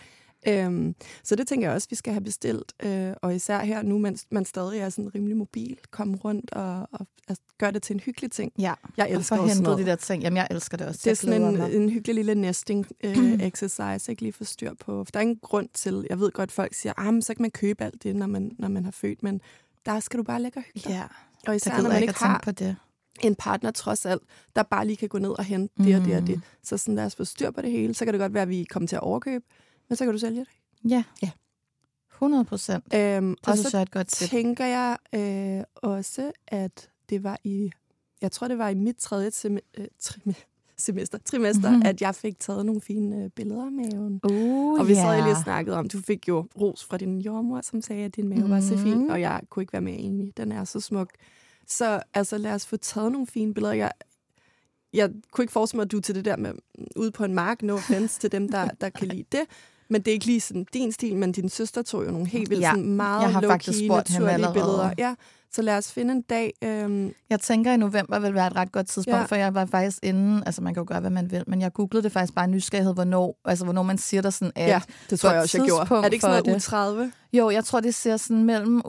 Speaker 5: Øhm, så det tænker jeg også, vi skal have bestilt. Øh, og især her nu, mens man stadig er sådan rimelig mobil, komme rundt og, og altså, gøre det til en hyggelig ting.
Speaker 4: Ja,
Speaker 5: Jeg
Speaker 4: og
Speaker 5: elsker
Speaker 4: få
Speaker 5: også noget.
Speaker 4: de der ting. Jamen, jeg elsker det også.
Speaker 5: Det er sådan en,
Speaker 4: mig.
Speaker 5: en hyggelig lille nesting øh, exercise, ikke lige få styr på. For der er ingen grund til, jeg ved godt, folk siger, ah, men så kan man købe alt det, når man, når man har født, men der skal du bare lægge og hygge dig.
Speaker 4: Ja,
Speaker 5: Og især når man
Speaker 4: ikke
Speaker 5: ikke har
Speaker 4: på det.
Speaker 5: en partner trods alt, der bare lige kan gå ned og hente det og det og
Speaker 4: Mm.
Speaker 5: det. Så sådan, lad os få styr på det hele. Så kan det godt være, at vi kommer til at overkøbe, men så kan du sælge det.
Speaker 4: Ja.
Speaker 5: Ja.
Speaker 4: 100 procent.
Speaker 5: Øhm,
Speaker 4: Det
Speaker 5: og så
Speaker 4: jeg et godt tip.
Speaker 5: tænker jeg øh, også, at det var i, jeg tror det var i mit tredje sem- øh, trim- semester, trimester,
Speaker 4: Mhm.
Speaker 5: mm-hmm. at jeg fik taget nogle fine øh, billeder af maven.
Speaker 4: Uh,
Speaker 5: Og vi sad lige og snakkede om, du fik jo ros fra din jordmor, som sagde, at din mave mm. var så fin,
Speaker 4: Mhm.
Speaker 5: og jeg kunne ikke være mere enig. Den er så smuk. Så altså, lad os få taget nogle fine billeder. Jeg, jeg kunne ikke forestille mig, at du til det der med mm, ude på en mark, no offense til dem, der, der kan lide det. Men det er ikke lige sådan din stil, men din søster tog jo nogle helt vildt
Speaker 4: Ja,
Speaker 5: sådan meget
Speaker 4: jeg har faktisk spurgt
Speaker 5: naturlige billeder. Ja, Så lad os finde en dag. Øhm,
Speaker 4: Jeg tænker, i november vil være et ret godt tidspunkt,
Speaker 5: Ja.
Speaker 4: for jeg var faktisk inde, altså man kan jo gøre, hvad man vil, men jeg googlede det faktisk bare nysgerrighed, hvornår, altså hvornår man siger der sådan, at
Speaker 5: ja, det tror jeg også, jeg gjorde. Er det ikke sådan noget
Speaker 4: det.
Speaker 5: 30?
Speaker 4: Jo, jeg tror, det ser sådan mellem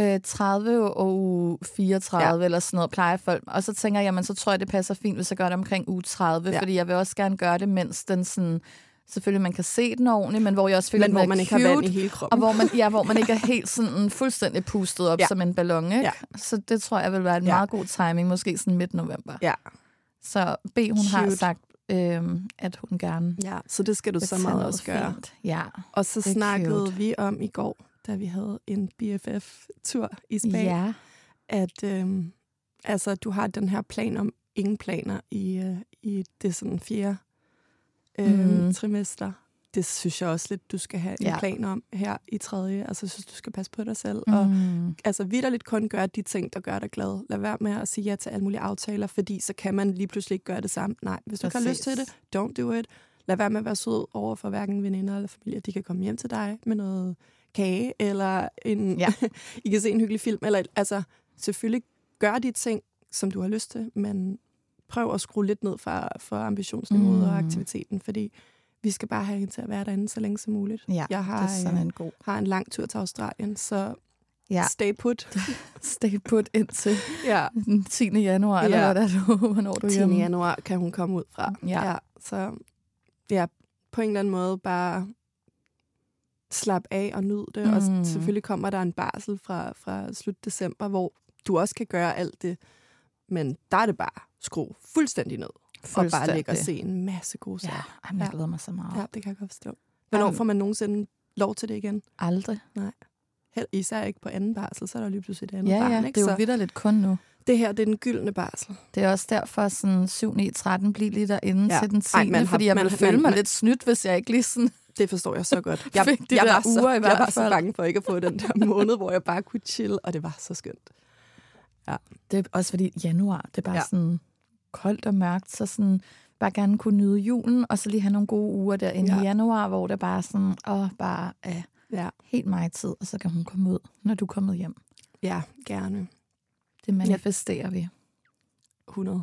Speaker 4: øh, 30 og uge 34 ja. eller sådan noget, plejer folk. Og så tænker jeg, jamen så tror jeg, det passer fint, hvis jeg gør det omkring uge 30,
Speaker 5: Ja.
Speaker 4: ja. fordi jeg vil også gerne gøre det, mens den sådan, selvfølgelig man kan se den ordentligt, men hvor jeg også føler,
Speaker 5: Men hvor
Speaker 4: er
Speaker 5: man ikke
Speaker 4: cute,
Speaker 5: har vand i hele kroppen.
Speaker 4: og hvor man, ja, hvor man ikke er helt sådan fuldstændig pustet op
Speaker 5: Ja.
Speaker 4: som en ballon, ikke?
Speaker 5: Ja.
Speaker 4: Så det tror jeg vil være en
Speaker 5: Ja.
Speaker 4: meget god timing, måske sådan midt november.
Speaker 5: Ja.
Speaker 4: Så B, hun har
Speaker 5: Cute.
Speaker 4: sagt, øhm, at hun gerne
Speaker 5: Ja, så det skal du så meget også gøre.
Speaker 4: fint. Ja.
Speaker 5: Og så snakkede
Speaker 4: cute.
Speaker 5: vi om i går, da vi havde en BFF-tur i Spanien,
Speaker 4: ja.
Speaker 5: at øhm, altså, du har den her plan om ingen planer i, øh, i det sådan fjerde øhm,
Speaker 4: Mhm.
Speaker 5: trimester. Det synes jeg også lidt, du skal have en
Speaker 4: Ja.
Speaker 5: plan om her i tredje. Altså, jeg synes, du skal passe på dig selv. Mm. Og
Speaker 4: Mm.
Speaker 5: altså vidderligt kun gøre de ting, der gør dig glad. Lad være med at sige ja til alle mulige aftaler, fordi så kan man lige pludselig ikke gøre det samme. Nej, hvis du ikke har lyst til
Speaker 4: Præcis.
Speaker 5: det, don't do it. Lad være med at være sød over for hverken veninder eller familie. De kan komme hjem til dig med noget kage, eller en. Ja. I kan se en hyggelig film. Eller, altså, selvfølgelig gør de ting, som du har lyst til, men prøv at skrue lidt ned for, for ambitionsniveauet mm. og
Speaker 4: Mm.
Speaker 5: aktiviteten, fordi vi skal bare have hende til at være derinde så længe som muligt.
Speaker 4: Ja,
Speaker 5: jeg har,
Speaker 4: det er sådan
Speaker 5: øh,
Speaker 4: en god.
Speaker 5: har en lang tur til Australien, så
Speaker 4: Ja,
Speaker 5: stay put.
Speaker 4: stay put indtil
Speaker 5: ja.
Speaker 4: den 10. januar, eller
Speaker 5: Ja.
Speaker 4: hvad er du, hvornår er du
Speaker 5: 10.
Speaker 4: hjemme?
Speaker 5: januar kan hun komme ud fra.
Speaker 4: Ja.
Speaker 5: ja. Så ja, på en eller anden måde bare slap af og nyd det. Mm. Og
Speaker 4: Mm.
Speaker 5: selvfølgelig kommer der en barsel fra, fra slut december, hvor du også kan gøre alt det. Men der er det bare skru fuldstændig ned. Og bare ligge og se en masse gode
Speaker 4: Ja,
Speaker 5: sager.
Speaker 4: ej, men jeg
Speaker 5: Ja.
Speaker 4: glæder mig så meget.
Speaker 5: Ja. ja, det kan jeg godt forstå. Hvornår
Speaker 4: Jamen.
Speaker 5: får man nogensinde lov til det igen?
Speaker 4: Aldrig.
Speaker 5: Held, især ikke på anden barsel, så er der lige pludselig et andet
Speaker 4: Ja,
Speaker 5: barn.
Speaker 4: ja,
Speaker 5: ikke?
Speaker 4: det er jo vidderligt kun nu.
Speaker 5: det her, det er den gyldne barsel.
Speaker 4: Det er også derfor sådan 7, 9, 13 bliver lige derinde
Speaker 5: Ja.
Speaker 4: ja. til den 10.
Speaker 5: Ej, man har-
Speaker 4: fordi jeg
Speaker 5: man-
Speaker 4: ville føle mig lidt snydt, hvis jeg ikke lige sådan...
Speaker 5: Det forstår jeg så godt. Jeg,
Speaker 4: Fik de
Speaker 5: jeg,
Speaker 4: der
Speaker 5: var så,
Speaker 4: uger i
Speaker 5: jeg
Speaker 4: hvert
Speaker 5: var så bange for ikke at få den der måned, hvor jeg bare kunne chill, og det var så skønt.
Speaker 4: Det er også fordi januar, det er bare
Speaker 5: Ja.
Speaker 4: ja. sådan koldt og mørkt, så sådan bare gerne kunne nyde julen, og så lige have nogle gode uger derinde
Speaker 5: Ja.
Speaker 4: ja. i januar, hvor det bare sådan, åh, bare er
Speaker 5: Ja,
Speaker 4: helt mig tid, og så kan hun komme ud, når du er kommet hjem.
Speaker 5: ja gerne.
Speaker 4: Det manifesterer vi.
Speaker 5: 100.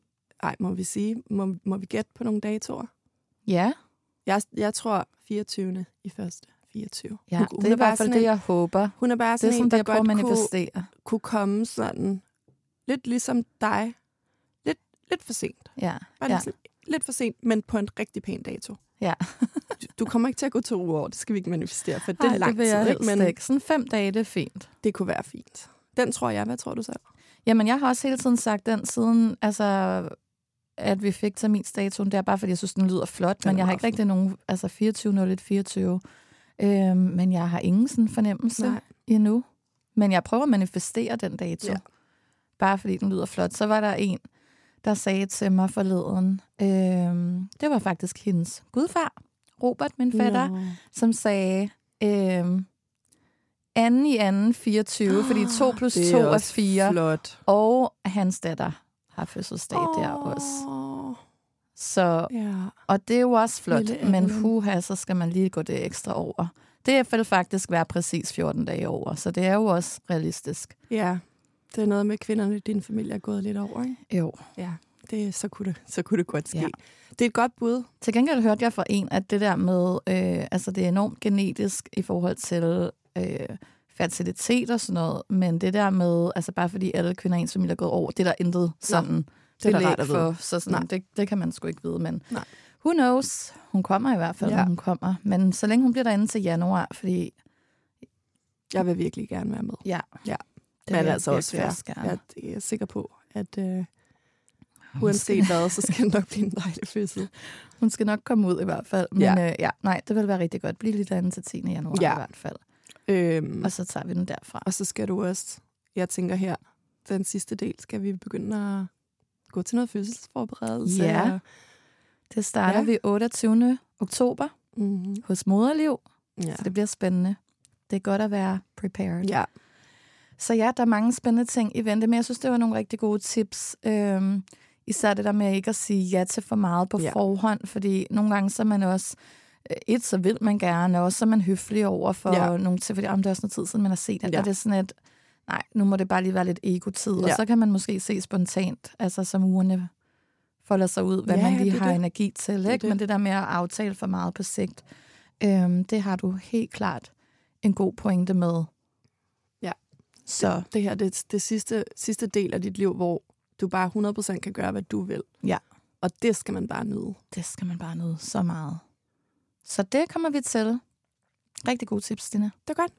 Speaker 5: Ej, må vi sige, må, må vi gætte på nogle datoer?
Speaker 4: Ja,
Speaker 5: Jeg, jeg tror 24. i første 24.
Speaker 4: ja
Speaker 5: Hun-
Speaker 4: det
Speaker 5: hun
Speaker 4: er i
Speaker 5: bare
Speaker 4: hvert fald
Speaker 5: sådan
Speaker 4: det, jeg håber.
Speaker 5: Hun er bare
Speaker 4: Det er
Speaker 5: sådan
Speaker 4: sådan,
Speaker 5: en, der
Speaker 4: at
Speaker 5: godt kunne,
Speaker 4: manifestere.
Speaker 5: kunne komme sådan lidt ligesom dig. Lidt, lidt for sent.
Speaker 4: Ja,
Speaker 5: Bare
Speaker 4: ja,
Speaker 5: lidt, lidt for sent, men på en rigtig pæn dato.
Speaker 4: ja.
Speaker 5: Du, du kommer ikke til at gå to uger over, det skal vi ikke manifestere, for det er
Speaker 4: Ej,
Speaker 5: lang
Speaker 4: det
Speaker 5: tid.
Speaker 4: helst
Speaker 5: Men
Speaker 4: ikke. Sådan fem dage, det er fint.
Speaker 5: det kunne være fint. Den tror jeg. Hvad tror du selv?
Speaker 4: Jamen, jeg har også hele tiden sagt den siden, altså, at vi fik terminsdatoen. Det er bare, fordi jeg synes, den lyder flot,
Speaker 5: Den
Speaker 4: men jeg har ikke rigtig nogen... Altså 24 01 24. Øhm, men jeg har ingen sådan fornemmelse
Speaker 5: Nej.
Speaker 4: Endnu. Men jeg prøver at manifestere den dato.
Speaker 5: Ja.
Speaker 4: Bare fordi den lyder flot. Så var der en, der sagde til mig forleden, øhm, det var faktisk hendes gudfar, Robert, min fætter,
Speaker 5: Nå.
Speaker 4: som sagde, øhm, anden i anden 24, fordi 2 plus 2
Speaker 5: Det
Speaker 4: er,
Speaker 5: også
Speaker 4: 4,
Speaker 5: Flot.
Speaker 4: og hans datter har fødselsdag oh. der også. Så,
Speaker 5: Ja.
Speaker 4: og det er jo også flot,
Speaker 5: Lille
Speaker 4: men huha, så skal man lige gå det ekstra over. Det vil faktisk være præcis 14 dage over, så det er jo også realistisk.
Speaker 5: ja. Det er noget med, kvinderne i din familie er gået lidt over, ikke?
Speaker 4: Jo.
Speaker 5: Ja, det, så, kunne det, så kunne det godt ske.
Speaker 4: Ja.
Speaker 5: Det er et godt bud.
Speaker 4: Til gengæld hørte jeg fra en, at det der med, øh, altså det er enormt genetisk i forhold til øh, fertilitet og sådan noget, men det der med, altså bare fordi alle kvinder i ens familie er gået over, det er der intet sådan
Speaker 5: det er
Speaker 4: belæg
Speaker 5: rart
Speaker 4: for, så sådan,
Speaker 5: Nej.
Speaker 4: det, det kan man sgu ikke vide, men
Speaker 5: Nej.
Speaker 4: who knows? Hun kommer i hvert fald,
Speaker 5: Ja.
Speaker 4: hun kommer. Men så længe hun bliver derinde til januar, fordi
Speaker 5: Jeg vil virkelig gerne være med.
Speaker 4: ja,
Speaker 5: Ja.
Speaker 4: det
Speaker 5: Men altså også fair.
Speaker 4: gerne.
Speaker 5: Jeg er sikker på, at øh, uanset hvad, så skal det nok blive en dejlig fødsel.
Speaker 4: Hun skal nok komme ud i hvert fald. Men
Speaker 5: Ja.
Speaker 4: ja, øh, ja nej, det vil være rigtig godt. Bliv lige derinde til 10. januar
Speaker 5: Ja.
Speaker 4: i hvert fald.
Speaker 5: Øhm,
Speaker 4: Og så tager vi den derfra.
Speaker 5: og så skal du også, jeg tænker her, den sidste del, skal vi begynde at gå til noget fødselsforberedelse.
Speaker 4: Ja. Det starter
Speaker 5: Ja.
Speaker 4: vi 28. oktober
Speaker 5: Mm-hmm.
Speaker 4: hos Moderliv,
Speaker 5: Ja.
Speaker 4: så det bliver spændende. Det er godt at være prepared.
Speaker 5: ja.
Speaker 4: Så ja, der er mange spændende ting i vente, men jeg synes, det var nogle rigtig gode tips. Øhm, især det der med ikke at sige ja til for meget på
Speaker 5: Ja.
Speaker 4: forhånd, fordi nogle gange så er man også, et, så vil man gerne, og også så er man høflig over for
Speaker 5: Ja.
Speaker 4: nogle til, fordi om det er også noget tid siden, man har set det,
Speaker 5: Ja.
Speaker 4: og det er sådan et, nej, nu må det bare lige være lidt ego-tid, ja. Og så kan man måske se spontant, altså som ugerne folder sig ud, hvad
Speaker 5: Ja,
Speaker 4: man lige
Speaker 5: det er
Speaker 4: har
Speaker 5: det.
Speaker 4: energi til,
Speaker 5: Det er
Speaker 4: ikke?
Speaker 5: det.
Speaker 4: men det der med at aftale for meget på sigt, øhm, det har du helt klart en god pointe med.
Speaker 5: Ja.
Speaker 4: Så
Speaker 5: Det her det er det sidste, sidste del af dit liv, hvor du bare 100% kan gøre, hvad du vil.
Speaker 4: Ja.
Speaker 5: Og det skal man bare nyde.
Speaker 4: det skal man bare nyde så meget. Så det kommer vi til. Rigtig gode tips, Stine.
Speaker 5: Det er godt.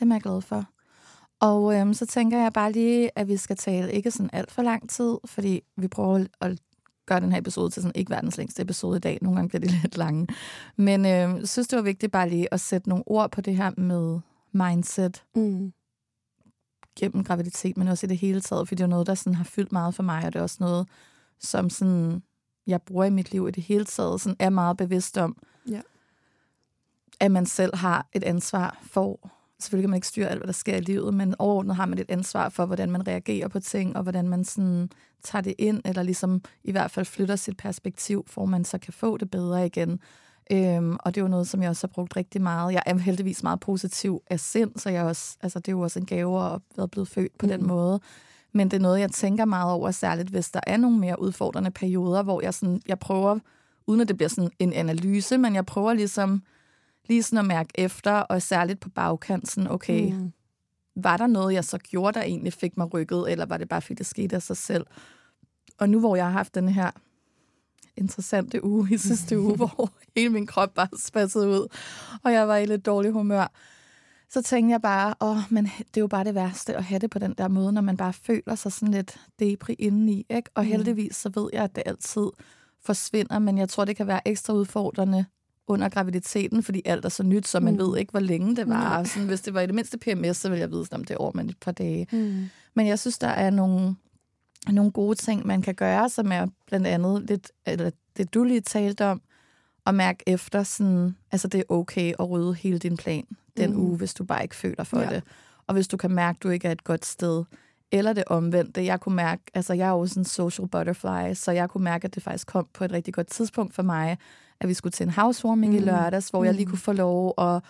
Speaker 4: Dem er jeg glad for. Og øhm, så tænker jeg bare lige, at vi skal tale ikke sådan alt for lang tid, fordi vi prøver at gøre den her episode til sådan ikke verdens længste episode i dag. Nogle gange bliver de lidt lange. Men øhm, synes, det var vigtigt bare lige at sætte nogle ord på det her med mindset
Speaker 5: Mm.
Speaker 4: gennem graviditet, men også i det hele taget, fordi det er noget, der sådan har fyldt meget for mig, og det er også noget, som sådan, jeg bruger i mit liv i det hele taget, sådan er meget bevidst om,
Speaker 5: Ja.
Speaker 4: At man selv har et ansvar for, selvfølgelig kan man ikke styre alt, hvad der sker i livet, men overordnet har man et ansvar for, hvordan man reagerer på ting, og hvordan man sådan tager det ind, eller ligesom i hvert fald flytter sit perspektiv, for man så kan få det bedre igen. Øhm, og det er jo noget, som jeg også har brugt rigtig meget. Jeg er heldigvis meget positiv af sind, så jeg også, altså, det er jo også en gave at være blevet født på mm. den måde. Men det er noget, jeg tænker meget over, særligt hvis der er nogle mere udfordrende perioder, hvor jeg, sådan, jeg prøver, uden at det bliver sådan en analyse, men jeg prøver ligesom lige sådan at mærke efter, og særligt på bagkant, sådan, okay, mm.
Speaker 5: Mm.
Speaker 4: var der noget, jeg så gjorde, der egentlig fik mig rykket, eller var det bare, fordi det skete af sig selv? Og nu, hvor jeg har haft den her interessante uge i sidste uge, hvor hele min krop bare spasset ud, og jeg var i lidt dårlig humør, så tænkte jeg bare, åh, men det er jo bare det værste at have det på den der måde, når man bare føler sig sådan lidt depri indeni, ikke? Og heldigvis så ved jeg, at det altid forsvinder, men jeg tror, det kan være ekstra udfordrende under graviditeten, fordi alt er så nyt, så man
Speaker 5: Mm.
Speaker 4: ved ikke, hvor længe det var.
Speaker 5: Nej.
Speaker 4: Sådan, hvis det var i det mindste PMS, så ville jeg vide, om det er over med et par dage.
Speaker 5: Mm.
Speaker 4: Men jeg synes, der er nogle, nogle gode ting, man kan gøre, som er blandt andet lidt, eller det du lige talte om, at mærke efter, sådan, altså det er okay at rydde hele din plan den mm. uge, hvis du bare ikke føler for
Speaker 5: ja.
Speaker 4: det. Og hvis du kan mærke, at du ikke er et godt sted. Eller det omvendte. Jeg kunne mærke, altså jeg er jo sådan en social butterfly, så jeg kunne mærke, at det faktisk kom på et rigtig godt tidspunkt for mig, at vi skulle til en housewarming mm. i
Speaker 5: Mm.
Speaker 4: lørdags, hvor jeg lige
Speaker 5: Mm.
Speaker 4: kunne få lov at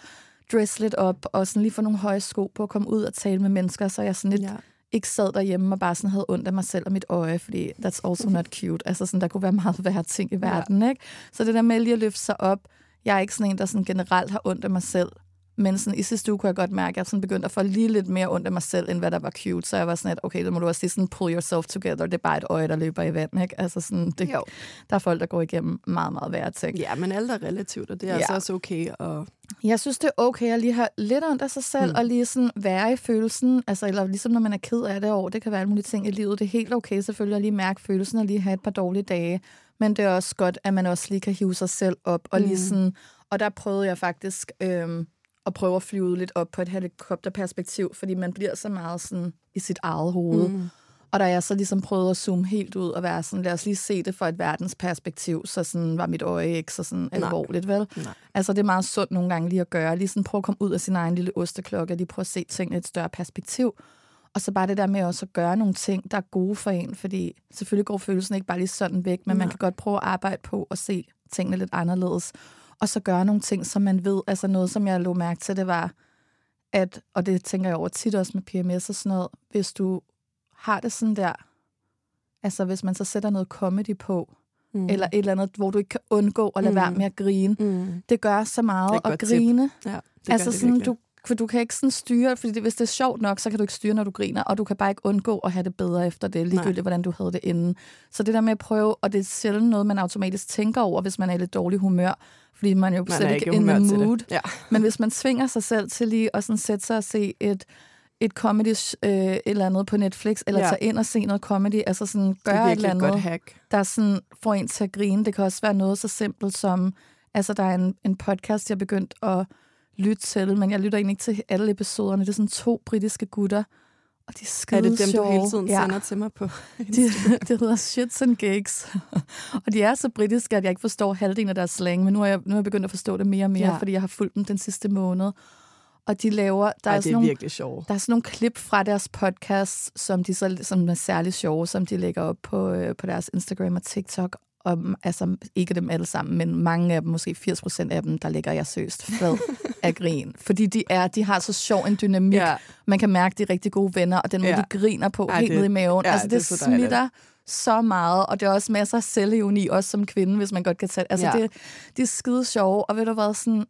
Speaker 4: dress lidt op, og sådan lige få nogle høje sko på at komme ud og tale med mennesker, så jeg sådan lidt
Speaker 5: Ja.
Speaker 4: ikke sad derhjemme og bare sådan havde ondt af mig selv og mit øje, fordi that's also not cute. Altså sådan, der kunne være meget værre ting i verden, ikke? Så det der med lige at løfte sig op, jeg er ikke sådan en, der sådan generelt har ondt af mig selv Men sådan, i sidste uge kunne jeg godt mærke, at jeg sådan begyndte at få lige lidt mere ondt af mig selv, end hvad der var cute. Så jeg var sådan, at okay, det må du også lige sådan pull yourself together. Det er bare et øje, der løber i vand, ikke? Altså sådan, det,
Speaker 5: Jo.
Speaker 4: der er folk, der går igennem meget, meget værre ting.
Speaker 5: Ja, men alt er relativt, og det er
Speaker 4: Ja.
Speaker 5: altså også okay. Og
Speaker 4: Jeg synes, det er okay at lige have lidt ondt af sig selv, mm. og lige sådan være i følelsen, altså, eller ligesom når man er ked af det over, det kan være alle mulige ting i livet. Det er helt okay selvfølgelig at lige mærke følelsen og lige have et par dårlige dage, men det er også godt, at man også lige kan hive sig selv op, og lige sådan, og der prøvede jeg faktisk øhm, at prøve at flyve lidt op på et helikopterperspektiv, fordi man bliver så meget sådan i sit eget hoved. Mm. Og da jeg så ligesom prøvede at zoome helt ud og være sådan, lad os lige se det fra et verdensperspektiv, så sådan var mit øje ikke så sådan alvorligt, vel?
Speaker 5: Nej.
Speaker 4: Altså, det er meget sundt nogle gange lige at gøre. Lige sådan prøve at komme ud af sin egen lille osteklokke, og lige prøve at se tingene i et større perspektiv. Og så bare det der med også at gøre nogle ting, der er gode for en, fordi selvfølgelig går følelsen ikke bare lige sådan væk, men man kan godt prøve at arbejde på at se tingene lidt anderledes. Og så gøre nogle ting, som man ved, altså noget, som jeg lå mærke til, det var, at, og det tænker jeg over tit også med PMS og sådan noget, hvis du har det sådan der, altså hvis man så sætter noget comedy på, mm. eller et eller andet, hvor du ikke kan undgå at lade mm. være med at grine,
Speaker 5: mm.
Speaker 4: det gør så meget
Speaker 5: Det et
Speaker 4: at
Speaker 5: tip.
Speaker 4: grine.
Speaker 5: ja, det
Speaker 4: altså
Speaker 5: det
Speaker 4: sådan,
Speaker 5: virkelig.
Speaker 4: du, for du kan ikke sådan styre, fordi det, hvis det er sjovt nok, så kan du ikke styre, når du griner, og du kan bare ikke undgå at have det bedre efter det, ligegyldigt
Speaker 5: Nej.
Speaker 4: hvordan du havde det inden. Så det der med at prøve, og det er sjældent noget, man automatisk tænker over, hvis man er i lidt dårlig humør, fordi man er jo
Speaker 5: Man
Speaker 4: slet
Speaker 5: er
Speaker 4: ikke in the mood.
Speaker 5: Ja.
Speaker 4: Men hvis man tvinger sig selv til lige at sådan sætte sig og se et, et comedy øh, et eller andet på Netflix, eller
Speaker 5: Ja.
Speaker 4: tage ind og se noget comedy, altså sådan gøre et eller
Speaker 5: et
Speaker 4: andet
Speaker 5: godt hack.
Speaker 4: der sådan får en til at grine. Det kan også være noget så simpelt som, altså der er en, en podcast, jeg er begyndt at lytte til, men jeg lytter egentlig ikke til alle episoderne. Det er sådan to britiske gutter, og de er skide
Speaker 5: Er det dem, du
Speaker 4: sjove.
Speaker 5: hele tiden
Speaker 4: ja.
Speaker 5: sender til mig på?
Speaker 4: De, det hedder Shits and Gigs. og de er så britiske, at jeg ikke forstår halvdelen af deres slang, men nu er jeg, nu er jeg begyndt at forstå det mere og mere,
Speaker 5: Ja.
Speaker 4: fordi jeg har fulgt dem den sidste måned. Og de laver, der
Speaker 5: Ej,
Speaker 4: er, sådan nogle,
Speaker 5: virkelig sjovt.
Speaker 4: der er sådan nogle klip fra deres podcast, som, de så, som er særlig sjove, som de lægger op på, øh, på deres Instagram og TikTok. Og, altså, ikke dem alle sammen, men mange af dem, måske 80 procent af dem, der ligger jeg seriøst flad af grin. Fordi de, er, de har så sjov en dynamik.
Speaker 5: Ja.
Speaker 4: Man kan mærke, de er rigtig gode venner, og den måde,
Speaker 5: Ja.
Speaker 4: de griner på
Speaker 5: Ej,
Speaker 4: helt
Speaker 5: det-
Speaker 4: ned i maven.
Speaker 5: ja,
Speaker 4: altså, det,
Speaker 5: det så dejligt.
Speaker 4: smitter så meget, og det er også masser af selvevni, også som kvinde, hvis man godt kan tage Altså,
Speaker 5: Ja.
Speaker 4: det, de er skide sjove, og ved du hvad, sådan,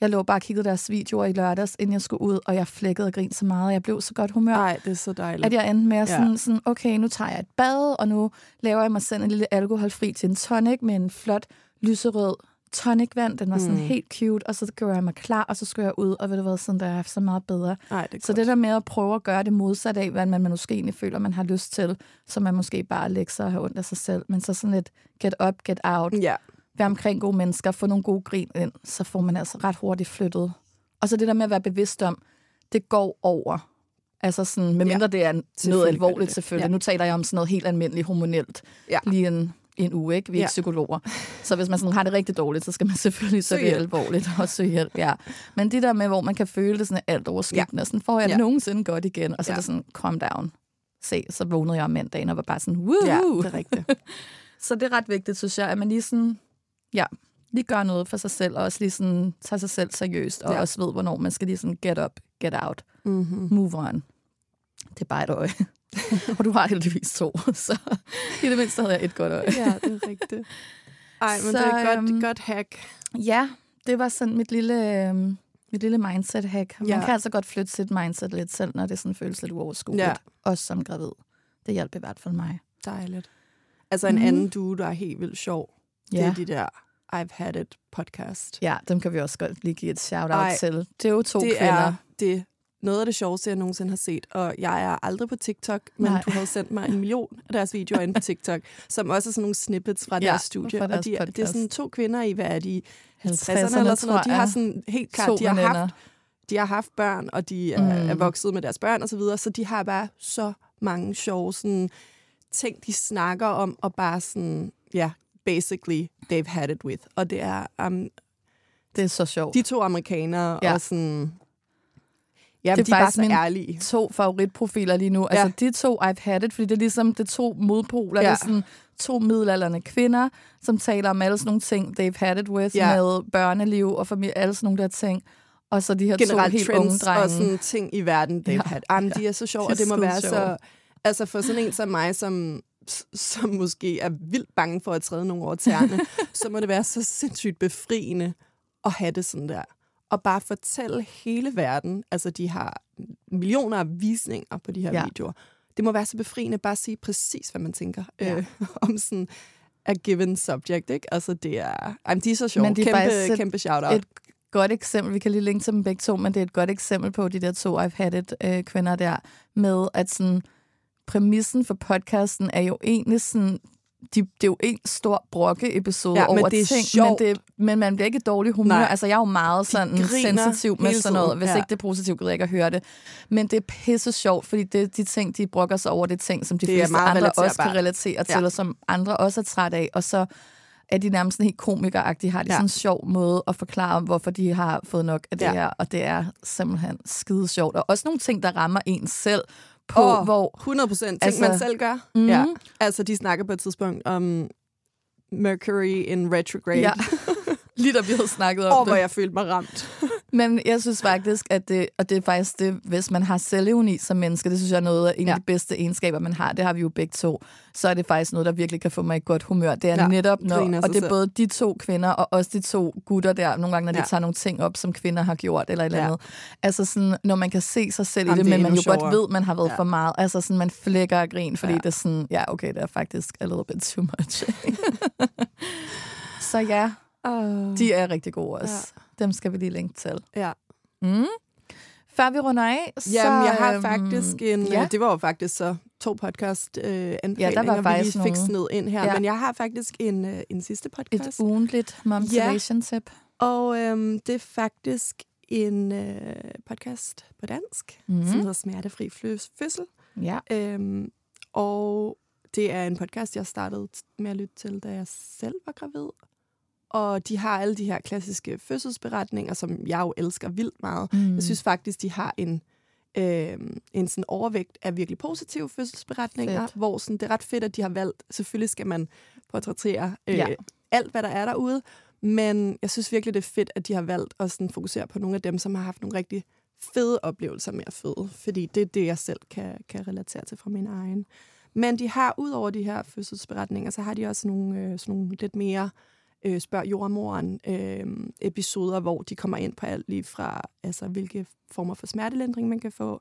Speaker 4: jeg lå bare og kiggede deres videoer i lørdags, inden jeg skulle ud, og jeg flækkede og grinede så meget, og jeg blev så godt humør,
Speaker 5: Nej, det er så dejligt.
Speaker 4: at jeg endte med at
Speaker 5: Ja.
Speaker 4: sådan, sådan, okay, nu tager jeg et bad, og nu laver jeg mig selv en lille alkoholfri gin tonic med en flot lyserød tonicvand. Den var sådan
Speaker 5: Mm.
Speaker 4: helt cute, og så gjorde jeg mig klar, og så skulle jeg ud, og ved du hvad, sådan, der er så meget bedre.
Speaker 5: Nej, det er
Speaker 4: Så det der med at prøve at gøre det modsat af, hvad man måske egentlig føler, man har lyst til, så man måske bare lægger sig og har ondt af sig selv, men så sådan lidt get up, get out,
Speaker 5: Ja,
Speaker 4: være omkring gode mennesker, få nogle gode grin ind, så får man altså ret hurtigt flyttet. Og så det der med at være bevidst om, det går over. Altså sådan, medmindre det er noget
Speaker 5: det
Speaker 4: alvorligt
Speaker 5: det.
Speaker 4: selvfølgelig.
Speaker 5: Ja.
Speaker 4: Nu taler jeg om sådan noget helt almindeligt hormonelt.
Speaker 5: Ja.
Speaker 4: Lige en, en uge, ikke? Vi er
Speaker 5: Ja.
Speaker 4: ikke psykologer. Så hvis man sådan har det rigtig dårligt, så skal man selvfølgelig tage
Speaker 5: Søg
Speaker 4: det alvorligt og søge hjælp. Ja. Men det der med, hvor man kan føle det sådan alt overskyggende, ja. sådan får jeg
Speaker 5: Ja.
Speaker 4: ja. nogensinde godt igen, og så
Speaker 5: Ja.
Speaker 4: er det sådan, calm down. Se, så vågnede jeg om mandagen og var bare sådan, woohoo!
Speaker 5: ja, det er rigtigt.
Speaker 4: Så det er ret vigtigt, synes jeg, at man lige sådan, ja, lige gør noget for sig selv, og også lige sådan tager sig selv seriøst, og
Speaker 5: Ja.
Speaker 4: også ved, hvornår man skal lige sådan get up, get out,
Speaker 5: Mm-hmm.
Speaker 4: move on. Det er bare et øje. og du har heldigvis to, så i det mindste havde jeg et godt øje.
Speaker 5: Ja, det er rigtigt. Ej, men
Speaker 4: Så,
Speaker 5: det er et godt,
Speaker 4: øhm,
Speaker 5: godt hack.
Speaker 4: Ja, det var sådan mit lille, øhm, mit lille mindset-hack. Man
Speaker 5: Ja.
Speaker 4: kan altså godt flytte sit mindset lidt selv, når det sådan føles lidt uoverskueligt.
Speaker 5: Ja.
Speaker 4: Også som gravid. Det hjælper i hvert fald mig.
Speaker 5: Dejligt. Altså en
Speaker 4: Mhm.
Speaker 5: anden duo, der er helt vildt sjov. Det
Speaker 4: Ja.
Speaker 5: er de der I've Had It podcast.
Speaker 4: Ja, dem kan vi også godt lige give et shout-out til. Det er jo to
Speaker 5: det
Speaker 4: kvinder.
Speaker 5: er det noget af det sjoveste, jeg nogensinde har set. Og jeg er aldrig på TikTok, men
Speaker 4: Nej.
Speaker 5: du havde sendt mig en million af deres videoer inde på TikTok, som også er sådan nogle snippets fra
Speaker 4: Ja,
Speaker 5: deres studie.
Speaker 4: fra deres
Speaker 5: og de, det er sådan to kvinder i, hvad er de, 50'erne
Speaker 4: 50'erne,
Speaker 5: eller sådan noget. De har sådan helt klart, de har,
Speaker 4: veninder.
Speaker 5: haft, de har haft børn, og de er,
Speaker 4: Mm.
Speaker 5: er vokset med deres børn og så videre, så de har bare så mange sjove sådan, ting, de snakker om, og bare sådan, ja, basically, they've had it with. Og det er um,
Speaker 4: Det er så sjovt.
Speaker 5: de to amerikanere,
Speaker 4: Ja.
Speaker 5: og sådan... Ja,
Speaker 4: Det er
Speaker 5: de er bare
Speaker 4: faktisk
Speaker 5: så
Speaker 4: min-
Speaker 5: ærlige.
Speaker 4: to favoritprofiler lige nu.
Speaker 5: Ja.
Speaker 4: Altså de to, I've had it, fordi det er ligesom det to modpoler.
Speaker 5: Ja.
Speaker 4: Det er sådan to middelalderne kvinder, som taler om alle sådan nogle ting, they've had it with,
Speaker 5: Ja.
Speaker 4: ja. med børneliv og familie, alle sådan nogle der ting. Og så de her
Speaker 5: Generelt
Speaker 4: to helt unge drenge.
Speaker 5: og sådan ting i verden, they've
Speaker 4: Ja.
Speaker 5: had. Jamen, de er så sjove, og det må være så...
Speaker 4: sjove.
Speaker 5: Altså for sådan en som mig, som, som måske er vildt bange for at træde nogle over tæerne, så må det være så sindssygt befriende at have det sådan der. og bare fortælle hele verden, altså de har millioner af visninger på de her
Speaker 4: Ja.
Speaker 5: videoer. Det må være så befriende bare at sige præcis, hvad man tænker
Speaker 4: Ja.
Speaker 5: øh, om sådan a given subject, ikke? Altså det er, jamen, de er så sjove.
Speaker 4: Men det er faktisk
Speaker 5: kæmpe,
Speaker 4: et-
Speaker 5: kæmpe shout-out.
Speaker 4: et godt eksempel, vi kan lige linke til dem begge to, men det er et godt eksempel på de der to I've had it øh, kvinder der, med at sådan, præmissen for podcasten er jo egentlig sådan, de, det er jo en stor brokke-episode
Speaker 5: Ja,
Speaker 4: over
Speaker 5: det er
Speaker 4: ting,
Speaker 5: sjovt.
Speaker 4: men, det, men man bliver ikke dårlig humør.
Speaker 5: Nej.
Speaker 4: Altså, jeg er jo meget sådan sensitiv med sådan noget. Hvis
Speaker 5: ja.
Speaker 4: ikke det er positivt, gider jeg ikke at høre det. Men det er pisse sjovt, fordi det, de ting, de brokker sig over, det er ting, som de
Speaker 5: Det
Speaker 4: fleste andre også kan relatere til,
Speaker 5: Ja.
Speaker 4: og som andre også er træt af. Og så er de nærmest sådan helt komikeragtige, har de
Speaker 5: Ja.
Speaker 4: sådan en sjov måde at forklare, hvorfor de har fået nok af det
Speaker 5: Ja.
Speaker 4: her, og det er simpelthen skide sjovt. Og også nogle ting, der rammer en selv på,
Speaker 5: Åh,
Speaker 4: hvor...
Speaker 5: 100 procent. Ting,
Speaker 4: Altså-
Speaker 5: man selv gør.
Speaker 4: Mhm.
Speaker 5: Ja. Altså, de snakker på et tidspunkt om Mercury in retrograde.
Speaker 4: Ja, lige da vi havde snakket om
Speaker 5: Åh,
Speaker 4: det.
Speaker 5: hvor jeg følte mig ramt.
Speaker 4: Men jeg synes faktisk, at det, og det er faktisk det, hvis man har selvevni som menneske, det synes jeg er noget af en ja. af
Speaker 5: Ja.
Speaker 4: de bedste egenskaber, man har, det har vi jo begge to, så er det faktisk noget, der virkelig kan få mig i godt humør. Det er ja,
Speaker 5: Ja,
Speaker 4: netop, når, og det er
Speaker 5: selv.
Speaker 4: både de to kvinder, og også de to gutter der, nogle gange, når de
Speaker 5: Ja.
Speaker 4: tager nogle ting op, som kvinder har gjort, eller et eller
Speaker 5: Ja.
Speaker 4: andet. Altså sådan, når man kan se sig selv
Speaker 5: Jamen,
Speaker 4: i det,
Speaker 5: det
Speaker 4: men man jo
Speaker 5: endnu
Speaker 4: godt
Speaker 5: sjovere.
Speaker 4: ved, man har været
Speaker 5: Ja.
Speaker 4: for meget. Altså sådan, man flækker af grin, fordi
Speaker 5: Ja.
Speaker 4: det er sådan, ja, okay, det er faktisk a little bit too much. så ja,
Speaker 5: Uh,
Speaker 4: de er rigtig gode også. Dem skal vi lige linke til.
Speaker 5: ja.
Speaker 4: Mm. Før vi runder af, så...
Speaker 5: Jamen, jeg har
Speaker 4: øhm,
Speaker 5: faktisk en...
Speaker 4: Ja,
Speaker 5: Ja. Det var jo faktisk så to podcast øh, anbefalinger,
Speaker 4: Ja, der var
Speaker 5: vi lige fik sned ind her.
Speaker 4: Ja.
Speaker 5: Ja. Men jeg har faktisk en, øh, en sidste
Speaker 4: et
Speaker 5: podcast.
Speaker 4: ugentligt motivation-tip.
Speaker 5: Og øhm, det er faktisk en øh, podcast på dansk, mm. som hedder Smertefri Fø- Fødsel.
Speaker 4: Ja.
Speaker 5: Øhm, og det er en podcast, jeg startede med at lytte til, da jeg selv var gravid. Og de har alle de her klassiske fødselsberetninger, som jeg jo elsker vildt meget.
Speaker 4: Mm.
Speaker 5: Jeg synes faktisk, de har en, øh, en sådan overvægt af virkelig positive fødselsberetninger,
Speaker 4: Fedt.
Speaker 5: hvor sådan, det er ret fedt, at de har valgt, selvfølgelig skal man portrættere øh,
Speaker 4: Ja.
Speaker 5: alt, hvad der er derude, men jeg synes virkelig, det er fedt, at de har valgt at sådan, fokusere på nogle af dem, som har haft nogle rigtig fede oplevelser med at føde, fordi det er det, jeg selv kan, kan relatere til fra min egen. Men de har, ud over de her fødselsberetninger, så har de også nogle, øh, sådan nogle lidt mere øh, spørg jordmoren øh, episoder, hvor de kommer ind på alt lige fra, altså hvilke former for smertelindring man kan få,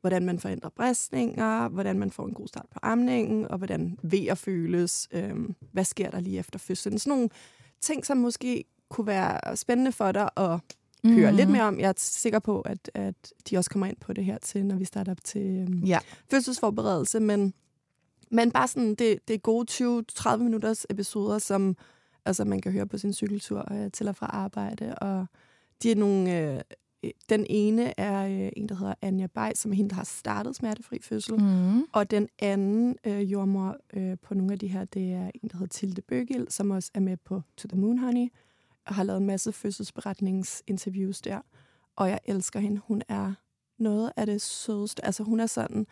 Speaker 5: hvordan man forændrer bristninger, hvordan man får en god start på amningen, og hvordan vejer føles, øh, hvad sker der lige efter fødslen. Sådan nogle ting, som måske kunne være spændende for dig at høre
Speaker 4: Mhm.
Speaker 5: lidt mere om. Jeg er sikker på, at, at de også kommer ind på det her til, når vi starter op til øh,
Speaker 4: Ja.
Speaker 5: fødselsforberedelse, men, men bare sådan, det, det gode 20-30 minutters episoder, som altså, man kan høre på sin cykeltur øh, til og fra arbejde, og de er nogle... Øh, den ene er øh, en, der hedder Anja Bay, som er hende, der har startet smertefri fødsel.
Speaker 4: Mm.
Speaker 5: Og den anden øh, jordmor øh, på nogle af de her, det er en, der hedder Tilde Bøgel, som også er med på To the Moon Honey, og har lavet en masse fødselsberetningsinterviews der. Og jeg elsker hende. Hun er noget af det sødeste. Altså hun er sådan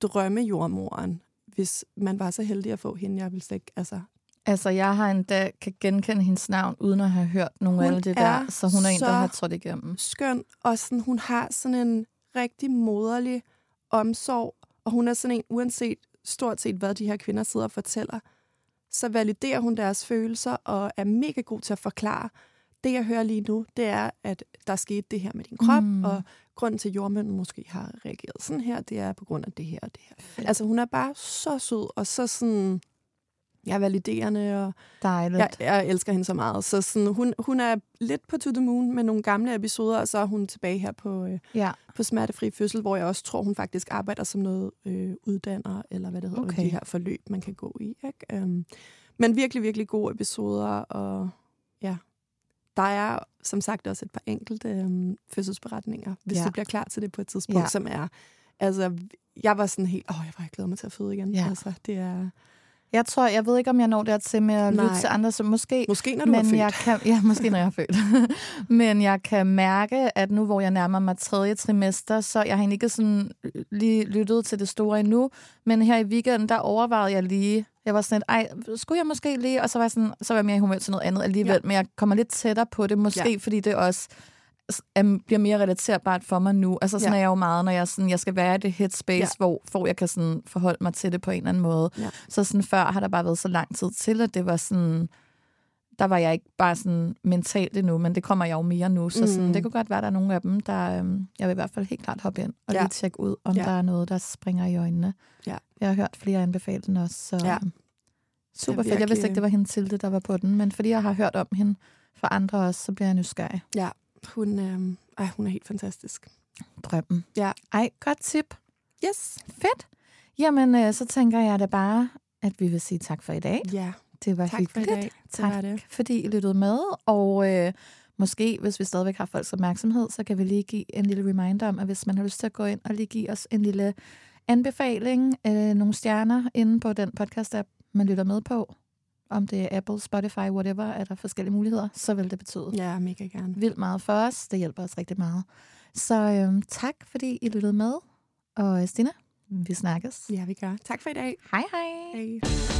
Speaker 5: drømmejordmoren, hvis man var så heldig at få hende. Jeg vil slet ikke, altså...
Speaker 4: Altså, jeg har endda kan genkende hendes navn, uden at have hørt nogle af det
Speaker 5: er
Speaker 4: der. Så hun er en, der har trådt igennem.
Speaker 5: skøn, og sådan, hun har sådan en rigtig moderlig omsorg, og hun er sådan en, uanset stort set, hvad de her kvinder sidder og fortæller, så validerer hun deres følelser og er mega god til at forklare. Det, jeg hører lige nu, det er, at der er sket det her med din krop,
Speaker 4: Mm.
Speaker 5: mm. og grunden til, at jordmænden måske har reageret sådan her, det er på grund af det her og det her. Altså, hun er bare så sød, og så sådan, ja, validerende, og
Speaker 4: Dejligt.
Speaker 5: jeg, jeg elsker hende så meget. Så sådan, hun, hun er lidt på To The Moon med nogle gamle episoder, og så er hun tilbage her på, øh,
Speaker 4: ja.
Speaker 5: på Smertefri Fødsel, hvor jeg også tror, hun faktisk arbejder som noget øh, uddanner, eller hvad det hedder,
Speaker 4: Okay.
Speaker 5: de her forløb, man kan gå i. Ikke? Um, men virkelig, virkelig gode episoder, og ja, der er som sagt også et par enkelte øhm, fødselsberetninger, hvis
Speaker 4: Ja.
Speaker 5: du bliver klar til det på et tidspunkt,
Speaker 4: Ja.
Speaker 5: som er, altså, jeg var sådan helt, åh, jeg var glæder mig til at føde igen.
Speaker 4: Ja.
Speaker 5: Altså, det er,
Speaker 4: Jeg tror, jeg ved ikke, om jeg når dertil med at lytte
Speaker 5: Nej.
Speaker 4: til andre, så måske...
Speaker 5: måske når du er
Speaker 4: men
Speaker 5: født.
Speaker 4: jeg kan, ja, måske når jeg er født. men jeg kan mærke, at nu hvor jeg nærmer mig tredje trimester, så jeg har egentlig ikke sådan lige lyttet til det store endnu, men her i weekenden, der overvejede jeg lige, jeg var sådan lidt, ej, skulle jeg måske lige, og så var jeg, sådan, så var jeg mere i humør til noget andet alligevel, ja. Men jeg kommer lidt tættere på det, måske. Ja. fordi det også er, bliver mere relaterbart for mig nu. Altså sådan ja. Er jeg jo meget, når jeg, sådan, jeg skal være i det headspace, ja. Hvor, hvor jeg kan sådan forholde mig til det på en eller anden måde.
Speaker 5: Ja.
Speaker 4: Så sådan før har der bare været så lang tid til, at det var sådan der var jeg ikke bare sådan mentalt endnu, men det kommer jeg jo mere nu. Så sådan,
Speaker 5: Mm.
Speaker 4: det kunne godt være, at der er nogle af dem, der... Øhm, jeg vil i hvert fald helt klart hoppe ind og
Speaker 5: Ja.
Speaker 4: lige tjekke ud, om
Speaker 5: Ja.
Speaker 4: der er noget, der springer i øjnene.
Speaker 5: Ja.
Speaker 4: Jeg har hørt flere anbefale den også, så
Speaker 5: Ja.
Speaker 4: øhm, super
Speaker 5: er
Speaker 4: fedt. Jeg vidste ikke, det var hende Tilde, der var på den, men fordi jeg har hørt om hende fra andre også, så bliver jeg nysgerrig.
Speaker 5: Ja, hun, øh, ej, hun er helt fantastisk.
Speaker 4: Drømmen.
Speaker 5: Ja.
Speaker 4: Ej, godt tip.
Speaker 5: Yes.
Speaker 4: Fedt. Jamen, øh, så tænker jeg da bare, at vi vil sige tak for i dag.
Speaker 5: Ja,
Speaker 4: Det var
Speaker 5: tak for i
Speaker 4: hyggeligt.
Speaker 5: dag. Det
Speaker 4: Tak,
Speaker 5: var det.
Speaker 4: fordi I lyttede med. Og øh, måske, hvis vi stadigvæk har folks opmærksomhed, så kan vi lige give en lille reminder om, at hvis man har lyst til at gå ind og lige give os en lille anbefaling, øh, nogle stjerner inde på den podcast-app, man lytter med på, om det er Apple, Spotify, whatever, er der forskellige muligheder, så vil det betyde
Speaker 5: Ja, mega gerne.
Speaker 4: vildt meget for os. Det hjælper os rigtig meget. Så øh, tak, fordi I lyttede med. Og Stine, vi snakkes.
Speaker 5: Ja, vi gør. Tak for i dag.
Speaker 4: Hej hej.
Speaker 5: Hej.